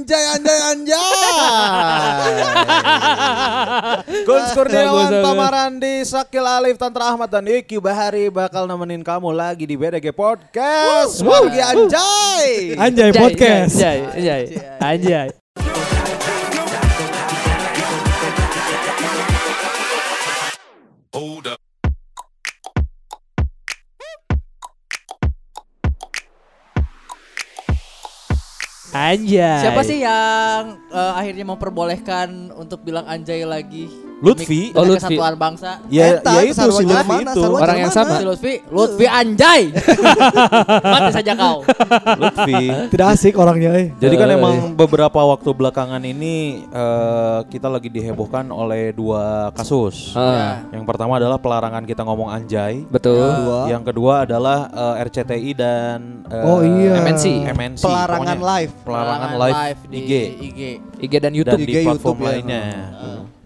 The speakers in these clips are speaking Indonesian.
anjay anjay anjay. Gus Kurniawan. Pamarandi, Sakil Alif, Tantra Ahmad dan Iki Bahari bakal nemenin kamu lagi di BDG Podcast. Wargi anjay. Anjay podcast. Anjay, anjay, anjay. Anjay. Siapa sih yang eh, akhirnya memperbolehkan untuk bilang anjay lagi? Lutfi. Oh, Lutfi. Kesatuan bangsa. Ya, Eta, ya itu si Lutfi mana? itu. Sarwa Orang yang sama. Si Lutfi, Lutfi anjay. Mati saja kau. Lutfi. Tidak asik orangnya eh. Jadi kan Eh. emang beberapa waktu belakangan ini eh, kita lagi dihebohkan oleh dua kasus. Ah, Yang pertama adalah pelarangan kita ngomong anjay. betul. Dua. Yang kedua adalah eh, RCTI dan eh, Oh, iya. MNC. MNC. Pelarangan Pokoknya live. Pelarangan live, di IG IG. IG dan dan YouTube. di IG, platform YouTube ya. lainnya.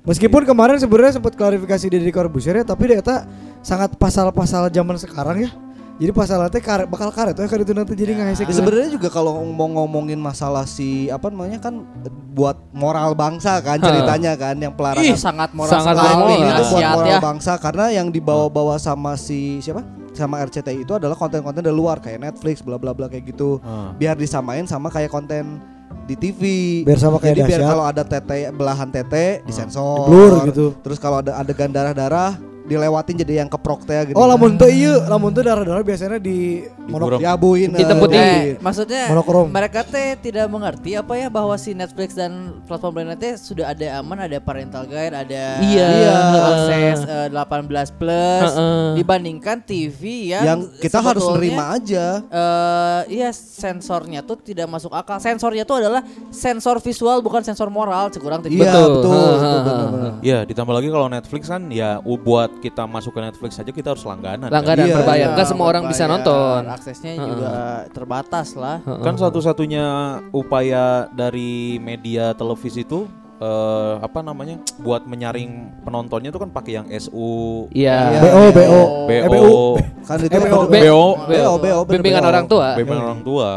Meskipun kemarin sebenarnya sempat klarifikasi dari Corbusier ya, tapi ternyata sangat pasal-pasal zaman sekarang ya. Jadi pasal nanti karet bakal karet ya karet itu nanti jadi nggak hesek. Ya, sebenarnya juga kalau mau ngomongin masalah si apa namanya kan buat moral bangsa kan ceritanya kan yang Ih, pelarangan sangat moral Sangat sekali. moral. itu buat Nasihat moral ya. bangsa karena yang dibawa-bawa sama si siapa sama RCTI itu adalah konten-konten dari luar kayak Netflix bla bla bla kayak gitu Ah. biar disamain sama kayak konten di TV Biar sama kayak jadi biar kalau ada tete belahan tete disensor. Di-blur gitu. terus kalau ada adegan darah-darah dilewatin jadi yang keprok teh gitu Oh lamun tuh iya, lamun tuh darah-darah biasanya di monok diabuin eh, Ditemput di- Eh, maksudnya Monokrom. mereka teh tidak mengerti apa ya bahwa si Netflix dan platform lainnya teh sudah ada aman, ada parental guide, ada Iya. iya, akses eh, 18 plus Heeh. dibandingkan TV yang, yang kita harus nerima aja eh iya sensornya tuh tidak masuk akal. Sensornya tuh adalah sensor visual bukan sensor moral, cekurang tadi. Iya Betul. betul, Ha, betul, ha, benar-benar. Ya, ditambah lagi kalau Netflix kan ya u- buat kita masuk ke Netflix aja kita harus langganan. kan. Langganan Iya, berbayar. Iya, Enggak semua orang bisa berbayar. nonton. Aksesnya Heeh. juga terbatas lah. Kan satu-satunya upaya dari media televisi itu eh, apa namanya buat menyaring penontonnya itu kan pakai yang SU, Iya. BO BO. BO, Eh, BU. kan itu Eh, kan BO. BO, BO, BO, Bimbingan BO. orang tua. bimbingan orang tua.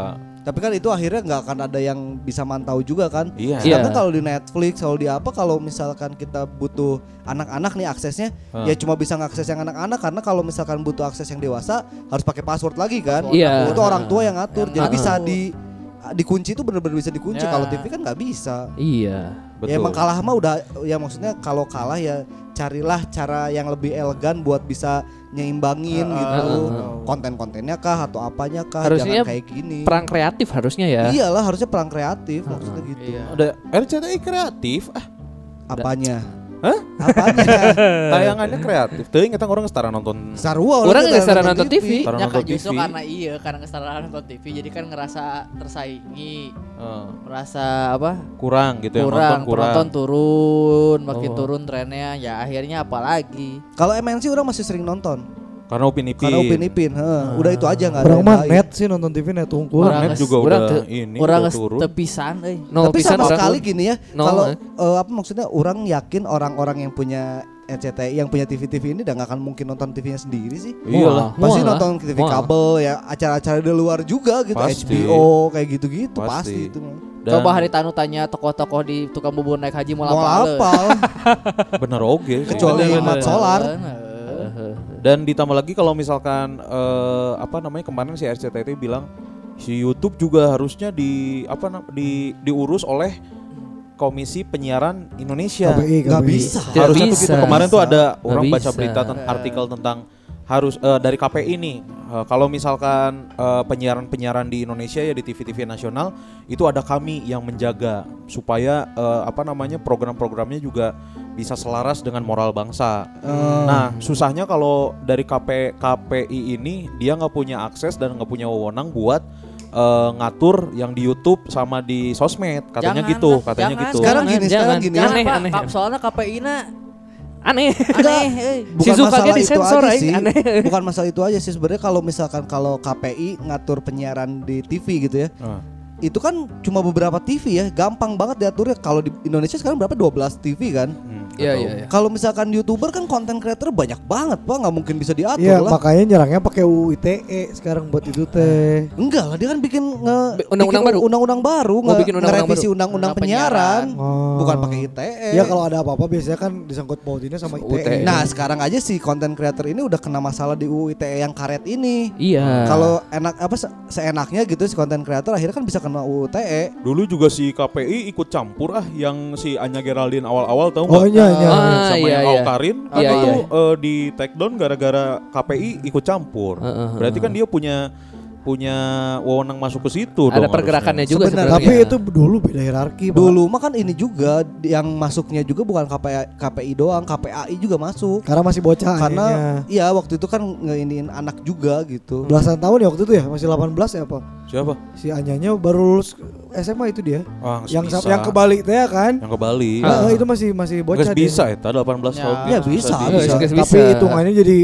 Tapi kan itu akhirnya nggak akan ada yang bisa mantau juga kan. Iya. Sedangkan Iya. kalau di Netflix, kalau di apa, kalau misalkan kita butuh anak-anak nih aksesnya, Hah. ya cuma bisa ngakses yang anak-anak karena kalau misalkan butuh akses yang dewasa harus pakai password lagi kan. Iya. Itu orang tua yang ngatur. Yang Jadi bisa di dikunci itu bener-bener bisa dikunci. Ya. Kalau TV kan nggak bisa. Iya. Betul. Ya emang kalah mah udah ya maksudnya kalau kalah ya carilah cara yang lebih elegan buat bisa nyeimbangin gitu. Heeh. Konten-kontennya kah atau apanya kah Harusnya jangan kayak gini. Perang kreatif harusnya ya. Iyalah harusnya perang kreatif maksudnya gitu. Iya. Ada RCTI kreatif, ah Apanya? Hah? Apanya? tayangannya kreatif. Teuing kita orang setara nonton Sarua Orang tuh nggak setara nonton TV. Setara Ya nonton kan justru TV. karena iya karena kesetaraan nonton TV jadi kan ngerasa tersaingi eh, merasa apa kurang gitu ya kurang nonton kurang. penonton turun makin Oh. turun trennya ya akhirnya apalagi Kalau MNC orang masih sering nonton. Karena Upin Ipin. Karena Upin Ipin, heeh. udah itu aja nggak ada. Orang mah net sih nonton TV net unggul. Orang Net juga orang udah te- ini orang udah turun. tepisan euy No, Tapi sama orang- sekali gini ya, No, kalau eh. eh, apa maksudnya orang yakin orang-orang yang punya RCTI yang punya TV-TV ini udah gak akan mungkin nonton TV-nya sendiri sih. Iyalah. Pasti Mual lah. nonton TV Mual. kabel ya acara-acara di luar juga gitu, Pasti. HBO kayak gitu-gitu Pasti. pasti, itu. mah. Dan coba hari tanu tanya tokoh-tokoh di tukang bubur naik haji mau Mau apa bener oge. sih. kecuali Mat bener. Dan ditambah lagi kalau misalkan eh, apa namanya kemarin si RCTI bilang si YouTube juga harusnya di apa di diurus oleh Komisi Penyiaran Indonesia. KPI, KPI. bisa. Tidak harusnya tuh bisa. gitu. Kemarin tuh ada orang baca berita ten- artikel tentang harus eh, dari KPI nih eh, kalau misalkan eh, penyiaran-penyiaran di Indonesia ya di TV-TV nasional itu ada kami yang menjaga supaya eh, apa namanya program-programnya juga bisa selaras dengan moral bangsa. Nah susahnya kalau dari KP, KPI ini dia nggak punya akses dan nggak punya wewenang buat eh, ngatur yang di YouTube sama di sosmed katanya Jangan gitu katanya jangan. gitu. Sekarang Jangan, gini, jangan. sekarang gini. Jangan. Aneh, Pak, aneh. Kap- soalnya KPI na Aneh. aneh euy. Bukan Si masalah itu disensor, aja sih. Aneh. Bukan masalah itu aja sih sebenarnya kalau misalkan kalau KPI ngatur penyiaran di TV gitu ya. Ah. Itu kan cuma beberapa TV ya, gampang banget diaturnya. Kalau di Indonesia sekarang berapa 12 TV kan? Hmm. Iya tahu. iya iya. Kalau misalkan youtuber kan konten creator banyak banget pak, nggak mungkin bisa diatur Iya, lah. makanya nyerangnya pakai UU ITE sekarang buat itu teh. Enggak lah, dia kan bikin Undang-undang baru? undang-undang baru, Oh, nge- bikin undang-undang ngerevisi baru. undang-undang Undang penyiaran, Oh. bukan pakai ITE. Ya kalau ada apa-apa biasanya kan disangkut pautinnya sama ITE. UTE. Nah sekarang aja si konten creator ini udah kena masalah di UU ITE yang karet ini. Iya. Kalau enak apa se- seenaknya gitu si konten creator akhirnya kan bisa kena UU ITE. Dulu juga si KPI ikut campur ah yang si Anya Geraldine awal-awal tahu Oh nggak? iya iya. Ah, sama iya, yang iya. Awkarin kan Iya, itu iya. eh, di take down gara-gara KPI ikut campur. Heeh, Berarti kan dia punya punya wewenang masuk ke situ Ada dong pergerakannya harusnya. juga Sebenarnya. Tapi itu dulu beda hierarki. Pak. Dulu mah kan ini juga yang masuknya juga bukan KPI, KPI doang, KPAI juga masuk. Karena masih bocah Karena iya waktu itu kan ngeiniin anak juga gitu. belasan tahun ya waktu itu ya masih 18 ya apa Siapa? si Anyanya baru lulus SMA itu dia Ah, yang bisa. sa- yang ke Bali teh ya kan yang ke Bali. Nah, itu masih masih bocah dia. bisa ya, 18 Ya. tahun. Ya, bisa, di- bisa. Nggak tapi bisa. hitungannya jadi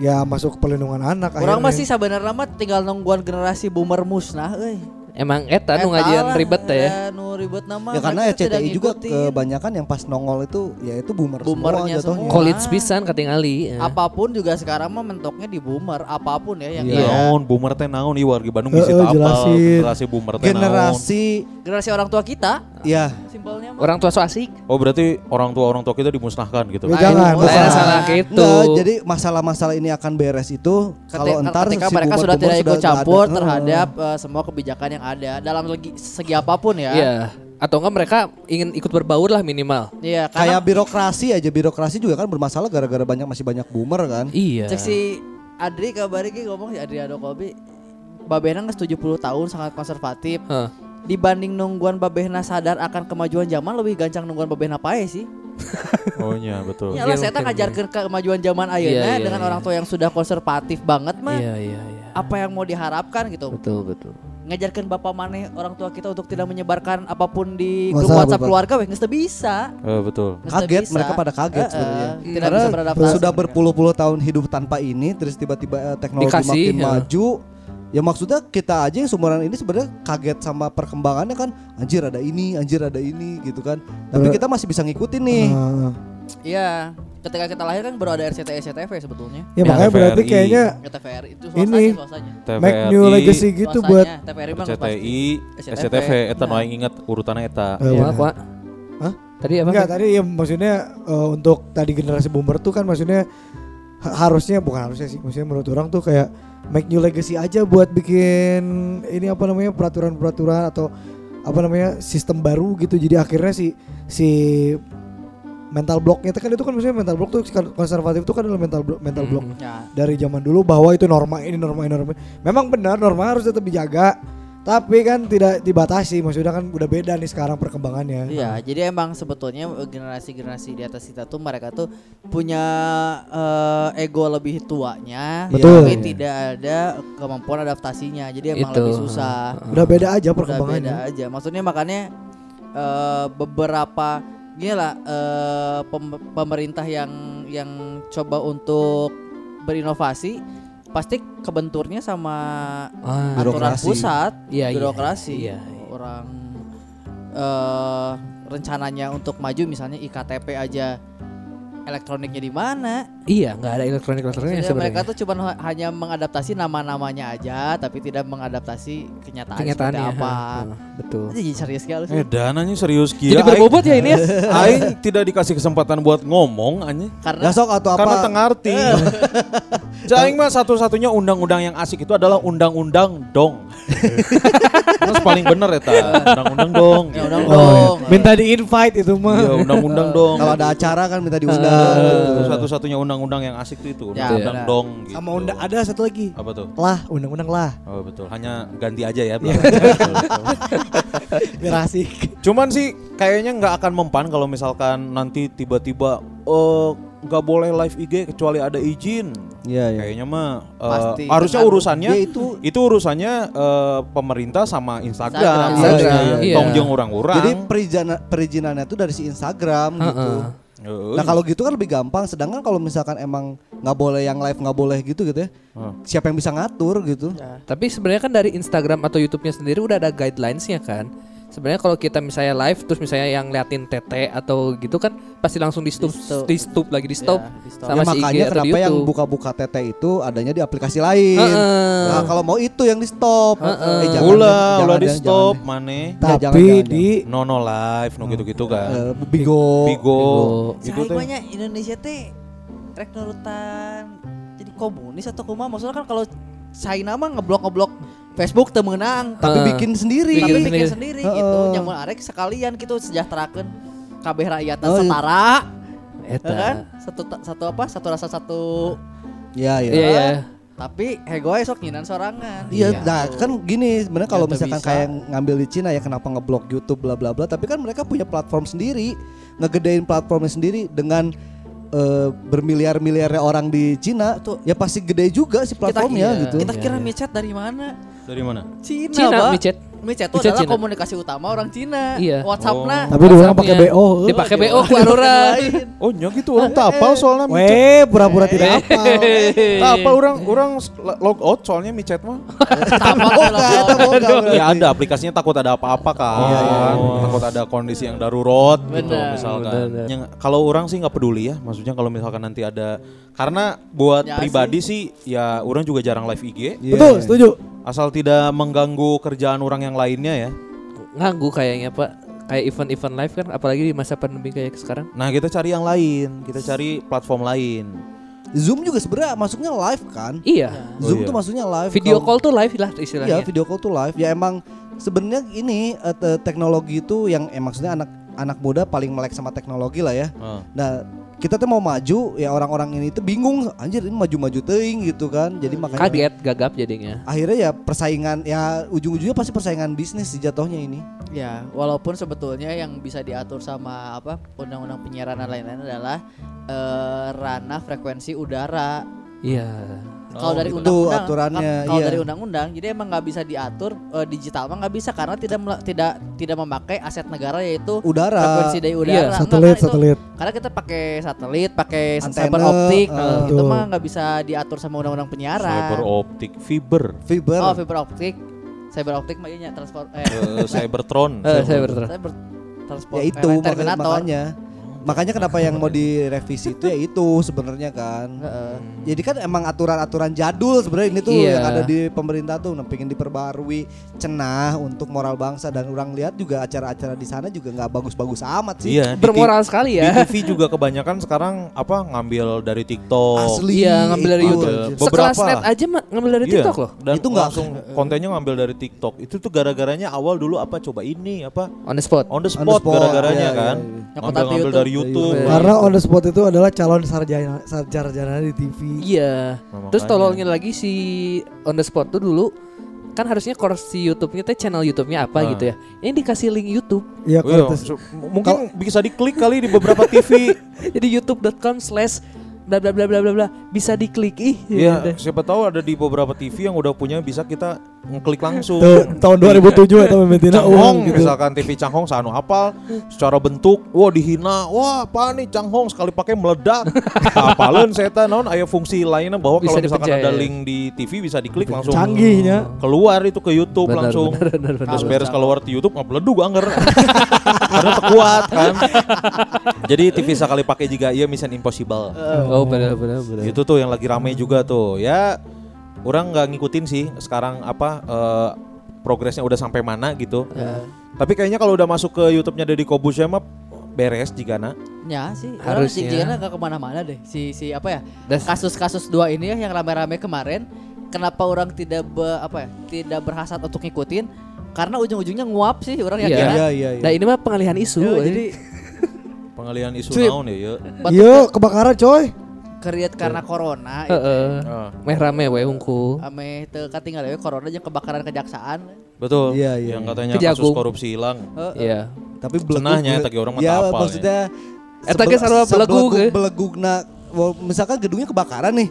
ya masuk perlindungan anak Orang akhirnya. masih sebenarnya mah tinggal nungguan generasi boomer musnah euy. Emang eta nu ngajian ribet teh ya. eh, Nu ribet nama. Ya karena RCTI juga ngikutin. kebanyakan yang pas nongol itu ya itu boomer Boomernya semua jatuhnya. semua. College pisan katingali. ya. apa pun juga sekarang mah mentoknya di boomer, apa pun ya yang Iya. Naon, boomer teh naon ieu warga Bandung Eh, bisa eh, apal jelasin. generasi boomer teh naon. Generasi generasi orang tua kita, ya simpelnya mah. Orang tua so asik. Oh berarti orang tua orang tua kita dimusnahkan gitu. Ya, jangan, salah gitu. Jadi masalah-masalah ini akan beres itu kalau entar ketika si mereka sudah tidak ikut campur ada. terhadap eh, semua kebijakan yang ada dalam segi, segi apa pun ya. Iya. Atau enggak mereka ingin ikut berbaur lah minimal. Iya, Kayak birokrasi aja birokrasi juga kan bermasalah gara-gara banyak masih banyak boomer kan. Iya. cek si Adri kabari ge ngomong si Adriano Kobi Babehna geus 70 tahun sangat konservatif. Heeh. Dibanding nungguan Babehna sadar akan kemajuan zaman lebih gancang nungguan Babehna pae sih. Oh iya betul. Ya lah Mungkin, saya tak mungkin, ngajarkeun kemajuan zaman Iya, ayeuna iya, dengan iya. orang tua yang sudah konservatif banget mah. Iya iya iya. Apa yang mau diharapkan gitu? Betul betul. Ngajarkan bapak maneh orang tua kita untuk tidak menyebarkan apa pun di Masa, grup WhatsApp Bapak? keluarga weh teu bisa. Eh, betul. Teu Kaget bisa. mereka pada kaget eh, sebenarnya. Tidak Karena bisa beradaptasi. sudah berpuluh-puluh tahun hidup tanpa ini terus tiba-tiba eh, teknologi Dikasih, makin ya. maju. Ya maksudnya kita aja yang sumuran ini sebenarnya kaget sama perkembangannya kan anjir ada ini, anjir ada ini gitu kan. Tapi kita masih bisa ngikutin nih. Iya, ketika kita lahir kan baru ada RCTI SCTV sebetulnya. ya makanya TVRI. berarti kayaknya Ya, TVRI itu Ini. swastanya, swastanya. make new legacy gitu Swastanya, buat TVRI mah nggak pasti. CTI, SCTV. SCTV, eta nu Nah. aing inget urutannya eta. Iya, benar. Pak. Hah? Tadi apa? Enggak tadi ya maksudnya eh, untuk tadi generasi boomer tuh kan maksudnya ha- harusnya bukan harusnya sih maksudnya menurut orang tuh kayak make new legacy aja buat bikin ini apa namanya peraturan-peraturan atau apa namanya sistem baru gitu jadi akhirnya si si mental blocknya itu kan itu kan maksudnya mental block tuh kan konservatif tuh kan adalah mental block mental block Hmm. Ya, dari zaman dulu bahwa itu norma ini norma ini norma memang benar norma harus tetap dijaga tapi kan tidak dibatasi maksudnya kan udah beda nih sekarang perkembangannya Iya, jadi emang sebetulnya generasi-generasi di atas kita tuh mereka tuh punya eh, ego lebih tuanya, Betul. tapi tidak ada kemampuan adaptasinya. Jadi emang Itu. lebih susah. udah beda aja Udah perkembangannya beda aja. Maksudnya makanya eh, beberapa gini lah eh, pem- pemerintah yang yang coba untuk berinovasi pasti kebenturnya sama Ah, aturan Birokrasi. pusat, iya, birokrasi. iya, iya. Orang eh rencananya untuk maju misalnya iktp aja elektroniknya di mana? Iya, nggak ada elektronik elektroniknya Maksudnya mereka sebenarnya. tuh cuma hanya mengadaptasi nama-namanya aja, tapi tidak mengadaptasi kenyataan Kenyataannya. seperti apa. Betul. Jadi serius sekali sih. Eh dananya serius Jadi kia. berbobot ya ini ya. Aing, tidak dikasih kesempatan buat ngomong anjing. Karena Ya sok atau Karena apa? tengah arti. Jaing mah satu-satunya undang-undang yang asik itu adalah undang-undang dong. Mas paling bener eta, undang-undang dong. Ya, undang Oh, iya. dong. minta di invite itu mah Iya, undang-undang dong. Kalau ada acara kan minta diundang. Itu satu-satunya undang-undang yang asik tuh itu, Ya, undang-undang benar. dong gitu. sama undang ada satu lagi Apa tuh? lah undang-undang lah Oh betul, hanya ganti aja ya. Iya. Biar asik Cuman sih kayaknya nggak akan mempan kalau misalkan nanti tiba-tiba eh nggak boleh live IG kecuali ada izin. Iya, iya. Kayaknya mah Pasti. harusnya urusannya itu itu urusannya eh, pemerintah sama Instagram. Instagram. Instagram, iya. Tong jeung orang-orang. Jadi perizinan perizinannya tuh dari si Instagram gitu. Heeh. Heeh. Nah kalau gitu kan lebih gampang. Sedangkan kalau misalkan emang nggak boleh yang live nggak boleh gitu gitu ya. Heeh. Siapa yang bisa ngatur gitu? Tapi sebenarnya kan dari Instagram atau YouTube-nya sendiri udah ada guidelines-nya kan. Sebenarnya kalau kita misalnya live terus misalnya yang liatin TT atau gitu kan pasti langsung di stop, Di stop. lagi di stop. Ya, di stop. Sama ya, si IG makanya atau di kenapa yang buka-buka TT itu adanya di aplikasi lain. Heeh. Nah, kalau mau itu yang di stop. Heeh. Eh, jangan, Ulah, jangan, ulah di jangan, stop, mana? Ya, Tapi jangan, jangan, di Nono live, no gitu-gitu kan. Eh, Bigo. Bigo, Bigo. itu teh. banyak Indonesia teh rek nurutan jadi komunis atau kumaha maksudnya kan kalau China mah ngeblok-ngeblok Facebook teu meunang Tapi Heeh. bikin sendiri. Bikin tapi sendiri. bikin sendiri gitu Heeh. nyamun arek sekalian gitu sejahterakeun kabeh rakyat Oh, iya. setara Eta. ya kan satu satu apa satu rasa satu Ya, ya. Iya iya. tapi hego esok nyinan sorangan Iya, Iya. nah kan gini sebenarnya kalau Ya, misalkan bisa. kayak ngambil di Cina ya kenapa ngeblok YouTube bla bla bla, tapi kan mereka punya platform sendiri, ngegedein platformnya sendiri dengan eh, bermiliar-miliarnya orang di Cina, Betul. ya pasti gede juga sih platformnya iya. gitu. kita Iya, kira iya. micet dari mana Dari mana? Cina, Cina Pak. micet. Micet itu Micet adalah Cina. komunikasi utama orang Cina Iya. WhatsApp-na tapi dia orang pakai. BO. heuh. Dipakai BO ku aruran. Oh, nya gitu orang tak apal soalnya micet. Weh, pura-pura tidak apa. Tak apa orang orang log out soalnya micet mah. Boga berarti. ya ada aplikasinya takut ada apa-apa kan. Iya, iya, Takut ada kondisi yang darurat gitu misalkan. Kalau orang sih nggak peduli ya, maksudnya kalau misalkan nanti ada karena buat Ya pribadi sih. ya orang juga jarang live IG. Iya. Betul, setuju. Asal tidak mengganggu kerjaan orang yang lainnya ya. Nganggu kayaknya Pak. Kayak event-event live kan apalagi di masa pandemi kayak sekarang. Nah kita cari yang lain, kita cari platform lain. Zoom juga sebenarnya masuknya live kan? Iya. Oh, Zoom iya. tuh maksudnya live. Video Kalau- call tuh live lah Iya, istilahnya. video call tuh live. Ya emang sebenarnya ini te- teknologi itu yang eh, maksudnya anak anak muda paling melek sama teknologi lah ya. Ah. Nah, kita tuh mau maju ya orang-orang ini tuh bingung anjir ini maju-maju teuing gitu kan. Jadi makanya Kaget, gagap jadinya. akhirnya ya persaingan ya ujung-ujungnya pasti persaingan bisnis sih jatuhnya ini. Ya, walaupun sebetulnya yang bisa diatur sama apa undang-undang penyiaran dan lain-lain adalah eh, ranah frekuensi udara. Iya. Kalau Oh, dari itu undang-undang, aturannya, kalau iya. dari undang-undang, jadi emang nggak bisa diatur eh, digital mah nggak bisa karena tidak tidak tidak memakai aset negara yaitu Udara. frekuensi dari udara. Iya, Satelit, itu- satelit. Karena kita pakai satelit, pakai Antena, fiber optik, nah, itu mah nggak bisa diatur sama undang-undang penyiaran. Fiber optik, fiber, Fiber. Oh, fiber optik. Fiber optik mah iya transport eh eh, Cybertron. Eh, berterus. cyber transport ya itu eh, makanya. Makanya. Kenapa yang mau direvisi itu ya itu sebenarnya kan. Heeh. Jadi kan emang aturan-aturan jadul sebenarnya ini tuh Iya. yang ada di pemerintah tuh nah, pengen diperbarui cenah untuk moral bangsa dan orang lihat juga acara-acara di sana juga nggak bagus-bagus amat sih. Iya, di Bermoral sekali Di ya. TV juga kebanyakan sekarang apa ngambil dari TikTok. Asli. Iya, ngambil dari itu. YouTube. Ada Sekelas beberapa. net aja mah ngambil dari Iya, TikTok loh. Dan Itu nggak- langsung kontennya ngambil dari TikTok. Itu tuh gara-garanya awal dulu apa coba ini apa On the spot. on the On the spot, spot, gara-garanya iya, kan. iya, iya. Yang Ngambil, di ngambil dari YouTube. Iya. Karena on the spot itu adalah calon sarjana sarjana di TV. Iya. Nah, Terus tolongin lagi si on the spot tuh dulu kan harusnya course si YouTube-nya teh channel YouTube-nya apa Ah. gitu ya. Ini dikasih link YouTube. Iya, Oh iya, mungkin bisa diklik kali di beberapa TV. Jadi youtube.com slash bla bla bla bla bla bla bisa diklik ih. Iya, gitu. siapa tahu ada di beberapa TV yang udah punya bisa kita ngeklik langsung. Tuh, tahun 2007 atau memitina Canghong uang gitu. misalkan TV Canghong sanu hafal secara bentuk wah dihina wah apa nih Canghong sekali pakai meledak apalun saya tahu naon aya fungsi lainnya bahwa kalau misalkan dipercaya. ada link di TV bisa diklik langsung Canggihnya. keluar itu ke YouTube Benar, langsung benar, benar, benar. terus beres keluar di YouTube ngebeledug anger karena terkuat kan jadi TV sekali pakai juga iya Mission Impossible Oh benar benar benar. itu tuh yang lagi rame juga tuh ya orang nggak ngikutin sih sekarang apa eh, progresnya udah sampai mana gitu tapi kayaknya kalau udah masuk ke YouTube-nya Deddy Kobusya mah beres jika na Ya sih, Harusnya. harusnya nggak ke mana-mana deh. Si si apa ya? Kasus-kasus dua ini ya yang rame-rame kemarin. Kenapa orang tidak be, apa ya? Tidak berhasrat untuk ngikutin? Karena ujung-ujungnya nguap sih orang yang Iya. kira. Iya iya iya. Nah ini mah pengalihan isu. Yo, eh. jadi pengalihan isu Cuy. naon ya ya batu Iya, kebakaran coy. keriat karena corona. Heeh. Ah, Meh rame we hungku. Ame teu katinggal we corona jeung kebakaran kejaksaan. betul Iya, iya, yang iya. katanya Kejagung. kasus korupsi hilang Heeh. Iya. Tapi belegug- tagi orang mah ya, apal maksudnya Eta ge sarua belegug, belegugna misalkan gedungnya kebakaran nih.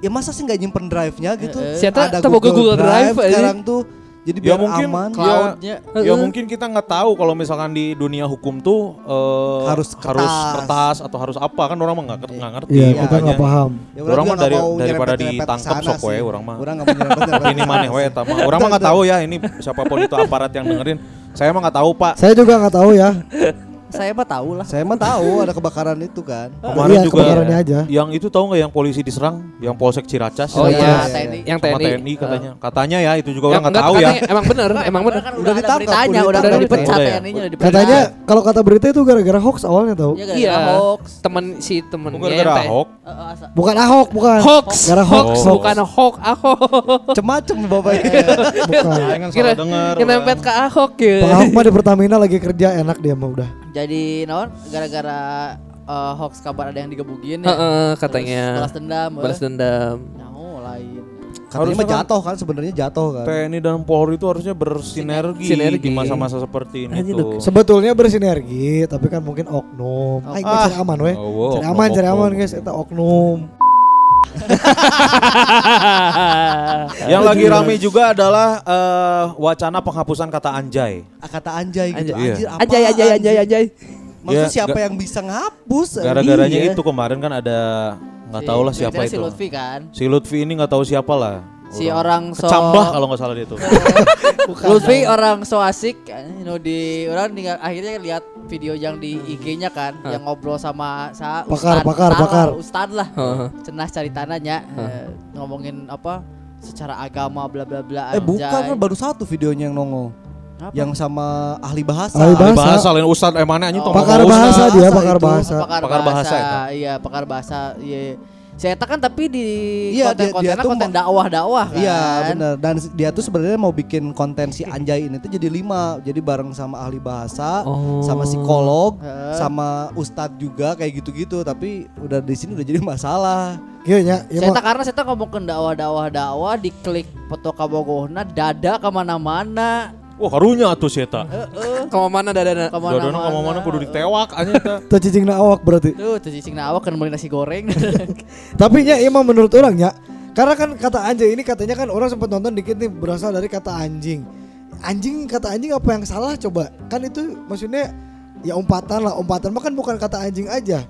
Ya masa sih nggak nyimpen drive-nya gitu? Heeh. Siapa teu boga Google Drive, eh. sekarang tuh. Jadi Ya biar mungkin aman. ya, Cloudnya. ya mungkin kita nggak tahu kalau misalkan di dunia hukum tuh eh, Harus harus kertas. kertas atau harus apa kan orang mah nggak ngerti. Iya, Iya, kita nggak paham. Ya, Orang juga mah dari- daripada ditangkap sok we, orang mah. Orang nggak mau ini maneh we eta mah. Orang mah nggak tahu ya ini siapa pun itu aparat yang dengerin. Saya mah nggak tahu Pak. Saya juga nggak tahu ya. Saya mah tahu lah. Saya mah tahu ada kebakaran itu kan. Kemarin iya, juga kebakarannya aja. yang itu tahu nggak yang polisi diserang, yang Polsek Ciracas. Oh iya, iya, TNI. yang TNI. TNI katanya. Katanya ya itu juga Yang orang nggak enggak, tahu ya. katanya Emang bener, emang bener. Kan Udah udah, ditangkap, udah udah, udah dipecat Udah ya? TNI-nya udah dipecat. Katanya kalau kata berita itu gara-gara hoax awalnya tahu. Iya, gara-gara Iya, hoax. temen si temennya Bukan gara yang Ahok. Eh, asa- Bukan Ahok, bukan. Hoax, Gara hoax, hoax. bukan hoax, Ahok. Macem-macem bapaknya. Bukan. Aing kan Kira salah denger. yang nempet ke Ahok ya. Pak Ahok mah di Pertamina lagi kerja enak dia mah udah. Jadi naon gara-gara eh, hoax kabar ada yang digebukin ya. Heeh, Terus katanya. balas dendam. eh. Balas dendam. Nah, lain. Katanya Harusnya mah kan- jatuh kan sebenarnya jatuh kan. TNI dan Polri itu harusnya bersinergi Sinergi. di masa-masa seperti ini tuh. Sebetulnya bersinergi, tapi kan mungkin oknum. Aing mah Ah. cari aman weh. Oh, wow, Cari aman, cari aman guys, eta oknum. Yang lagi rame juga adalah eh, wacana penghapusan kata anjay. Ah, Kata anjay gitu. Anjay. Anjir, Iya. apa? Anjay, anjay, anjay, anjay. Maksudnya Ya, siapa ga- yang bisa ngapus? Gara-garanya Iya. itu kemarin kan ada nggak tahu lah siapa Si itu. Lutfi kan. Si Lutfi ini nggak tahu siapa lah. Si orang so kecambah kalau nggak salah dia itu. Lutfi orang so asik you know, di orang tinggal akhirnya lihat video yang di IG-nya kan yang ngobrol sama sa Pakar, ustad, pakar, lah, pakar. ustad lah Heeh. cenah cari tanahnya eh, ngomongin apa secara agama bla bla bla Eh bukan kan baru satu videonya yang nongol. Apa? Yang sama ahli bahasa. Ahli Ahli bahasa. bahasa lain ustad eh mana anjing Oh. Pakar bahasa ustad. dia, bahasa pakar bahasa. pakar, Pakar bahasa, bahasa iya pakar bahasa iya saya kan tapi di Iya, dia- konten-kontennya dia tuh konten dakwah-dakwah kan. Iya benar dan dia tuh sebenarnya mau bikin konten si Anjay ini tuh jadi lima. Jadi bareng sama ahli bahasa Oh. sama psikolog Heeh. sama ustadz juga kayak gitu-gitu. Tapi udah di sini udah jadi masalah. Iya nya, ya saya karena saya ngomong ke dakwah dakwah dakwah diklik foto kabogohna dada ke mana-mana Wah karunya tuh si eta. Kamu mana dadana? ke mana-mana Dadana ka mana kudu ditewak anjing eta. Tuh cicingna awak berarti. Tuh, tuh cicing awak kan beli nasi goreng. Tapi nya emang menurut orang ya, karena kan kata anjing ini katanya kan orang sempat nonton dikit nih berasal dari kata anjing. Anjing kata anjing apa yang salah coba? Kan itu maksudnya ya umpatan lah, umpatan mah kan bukan kata anjing aja.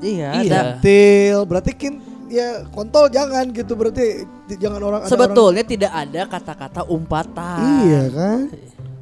iya, Iya. ada. Til, berarti kin ya kontol jangan gitu berarti jangan orang ada Sebetulnya tidak ada kata-kata umpatan. orang- iya kan?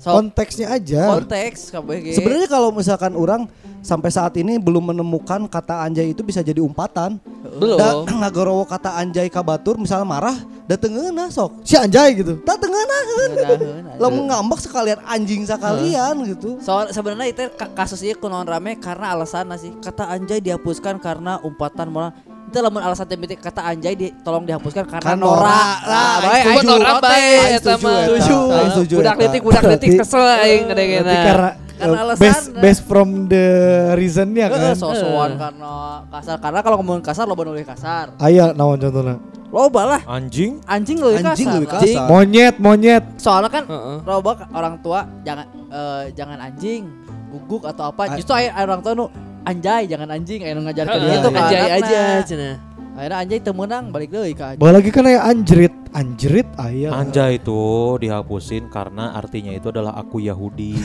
So, Konteksnya aja. konteks KBG. sebenarnya kalau misalkan orang sampai saat ini belum menemukan kata Anjay itu bisa jadi umpatan Belum. da ngagorowo kata Anjay kabatur misalnya marah datengeuna sok si anjay gitu. Ngeunaheun aja. lo ngambek sekalian anjing sekalian gitu Soal sebenarnya itu ka- kasusnya kunaon rame karena alasan sih kata anjay dihapuskan karena umpatan moral. Itu lamun alasan teh kata anjay di, tolong dihapuskan karena Kan norak. norak. Nah, Lah, aing orang protes. baik eta setuju, mah. Setuju. Aing setuju, Budak eta. letik, budak Berarti- kesel aing kadang Berarti karena Karena eh, alasan, best nah. best from the reasonnya kan. sosokan karena kasar. Karena kalau ngomongin kasar lo boleh kasar. Aya naon contohnya? Loba lah. Anjing. Anjing lebih Anjing kasar. lebih lah. kasar. Monyet, monyet. Soalnya kan loba orang tua jangan eh, jangan anjing, guguk atau apa. Justru orang tua nu anjay jangan anjing nu ngajarkeun Heeh, gitu kan. Anjay aja cenah. Akhirnya anjay teu meunang balik deui ka anjing. Balik lagi kan aya anjrit, anjrit aya. Anjay itu dihapusin karena artinya itu adalah aku Yahudi.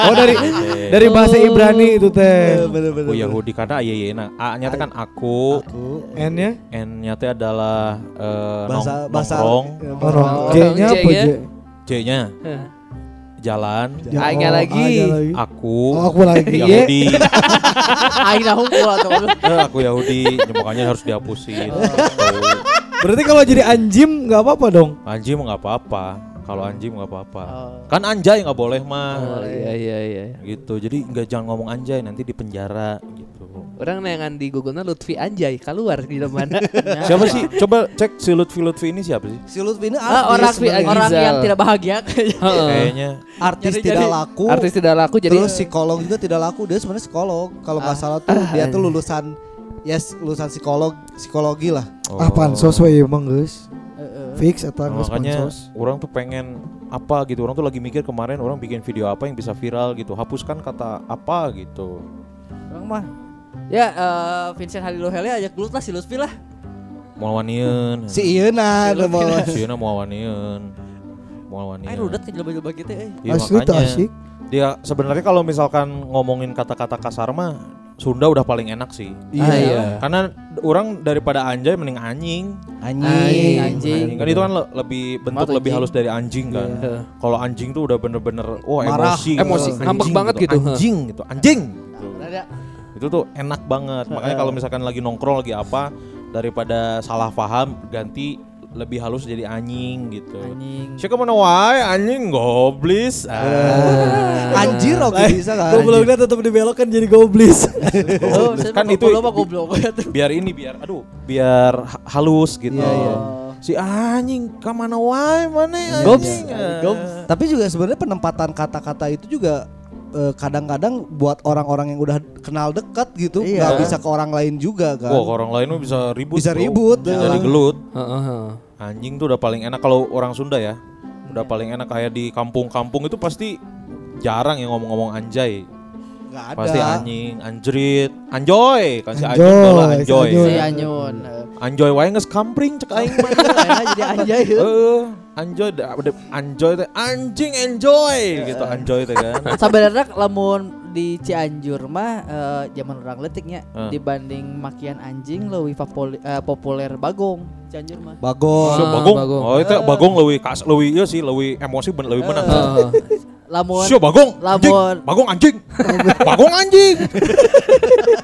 Oh dari dari bahasa Ibrani itu teh. Aku Yahudi karena ayeyena. A-nya teh kan aku, N nya? N-nya teh adalah eh, bahasa nong- bahasa nongkrong, no. Oh, J-nya apa J-nya? J? J-nya Jalan, Ya, Aingnya oh, lagi. Aku, Oh, aku lagi. Yahudi. Aing atau Eh, aku Yahudi, ya, makanya harus dihapusin. Berarti kalau jadi anjim nggak apa-apa dong. Anjing mah nggak apa-apa. Kalau anjing nggak apa-apa. Oh. Kan anjay nggak boleh mah. Oh iya iya iya. Gitu. Jadi nggak jangan ngomong anjay nanti di penjara gitu. Orang nengan di Google Lutfi Anjay keluar di mana? Siapa sih? Coba cek si Lutfi Lutfi ini siapa sih? si Lutfi ini Ah, orang artis sebenarnya. orang Agizal. yang tidak bahagia. Kayaknya artis Jadi- tidak jadi laku Artis tidak laku jadi terus psikolog juga tidak laku dia sebenarnya psikolog kalau nggak salah tuh dia tuh lulusan yes lulusan psikolog psikologi lah Ah pansos we emang guys. Heeh. Fix atau Nah, makanya pansos. orang tuh pengen apa gitu orang tuh lagi mikir kemarin orang bikin video apa yang bisa viral gitu hapuskan kata apa gitu Orang mah Ya eh, Vincent Halilo Hele ajak dulu lah si Lutfi lah. mau wanieun si Iena Si Lutfi. mau sieuna mau wanieun Mualwania. Air udah ke jeleba-jeleba gitu eh. Iya, Asli tuh makanya. asik. Dia sebenarnya kalau misalkan ngomongin kata-kata kasar mah Sunda udah paling enak sih. Ah, iya. Karena orang daripada anjay mending anjing. Anjing. Anjing. Kan itu kan le- lebih bentuk Maaf, lebih anjing. halus dari anjing kan. Iya. Kalau anjing tuh udah bener-bener wah Marah. emosi. Emosi, Anjing ngambek banget gitu. Anjing gitu. Anjing. gitu. Benar ya? Itu tuh enak banget. Makanya kalau misalkan lagi nongkrong lagi apa daripada salah paham ganti lebih halus jadi anjing gitu. Anjing. Siapa mana wae anjing goblis. Ah. Anjir oke bisa kan. Gobloknya tetap dibelokkan jadi goblis. Oh, Kan itu- goblok biar ini biar aduh biar ha- halus gitu. Iya, iya. Si anjing ke mana wae mana anjing. Gops. Ah. Tapi juga sebenarnya penempatan kata-kata itu juga eh, kadang-kadang buat orang-orang yang udah kenal dekat gitu Iya. nggak bisa ke orang lain juga kan. Wah, ke orang lain mah bisa ribut. Bisa bro. ribut, Bisa ya. jadi gelut. Heeh, heeh. Anjing tuh udah paling enak kalau orang Sunda ya. Udah paling enak kayak di kampung-kampung itu pasti jarang yang ngomong-ngomong anjay. Nggak ada. Pasti anjing, anjrit, anjoy. Kan si Anjoy, si anjoy. anjoy. Si Anyun. eh. Anjoy wae geus kampring cek aing mah. Jadi anjay. ya. Heeh, anjoy anjoy teh anjing enjoy gitu anjoy teh kan. Sebenarnya lamun di Cianjur mah eh, zaman orang letiknya Eh. dibanding makian anjing lebih populi- eh, populer bagong Cianjur mah. Bagong. Ah, bagong. bagong. Oh, itu bagong leuwih kas leuwih ieu sih leuwih emosi ben leuwih menang. Lamun Sio bagong. Anjing. lamun Bagong anjing. bagong anjing.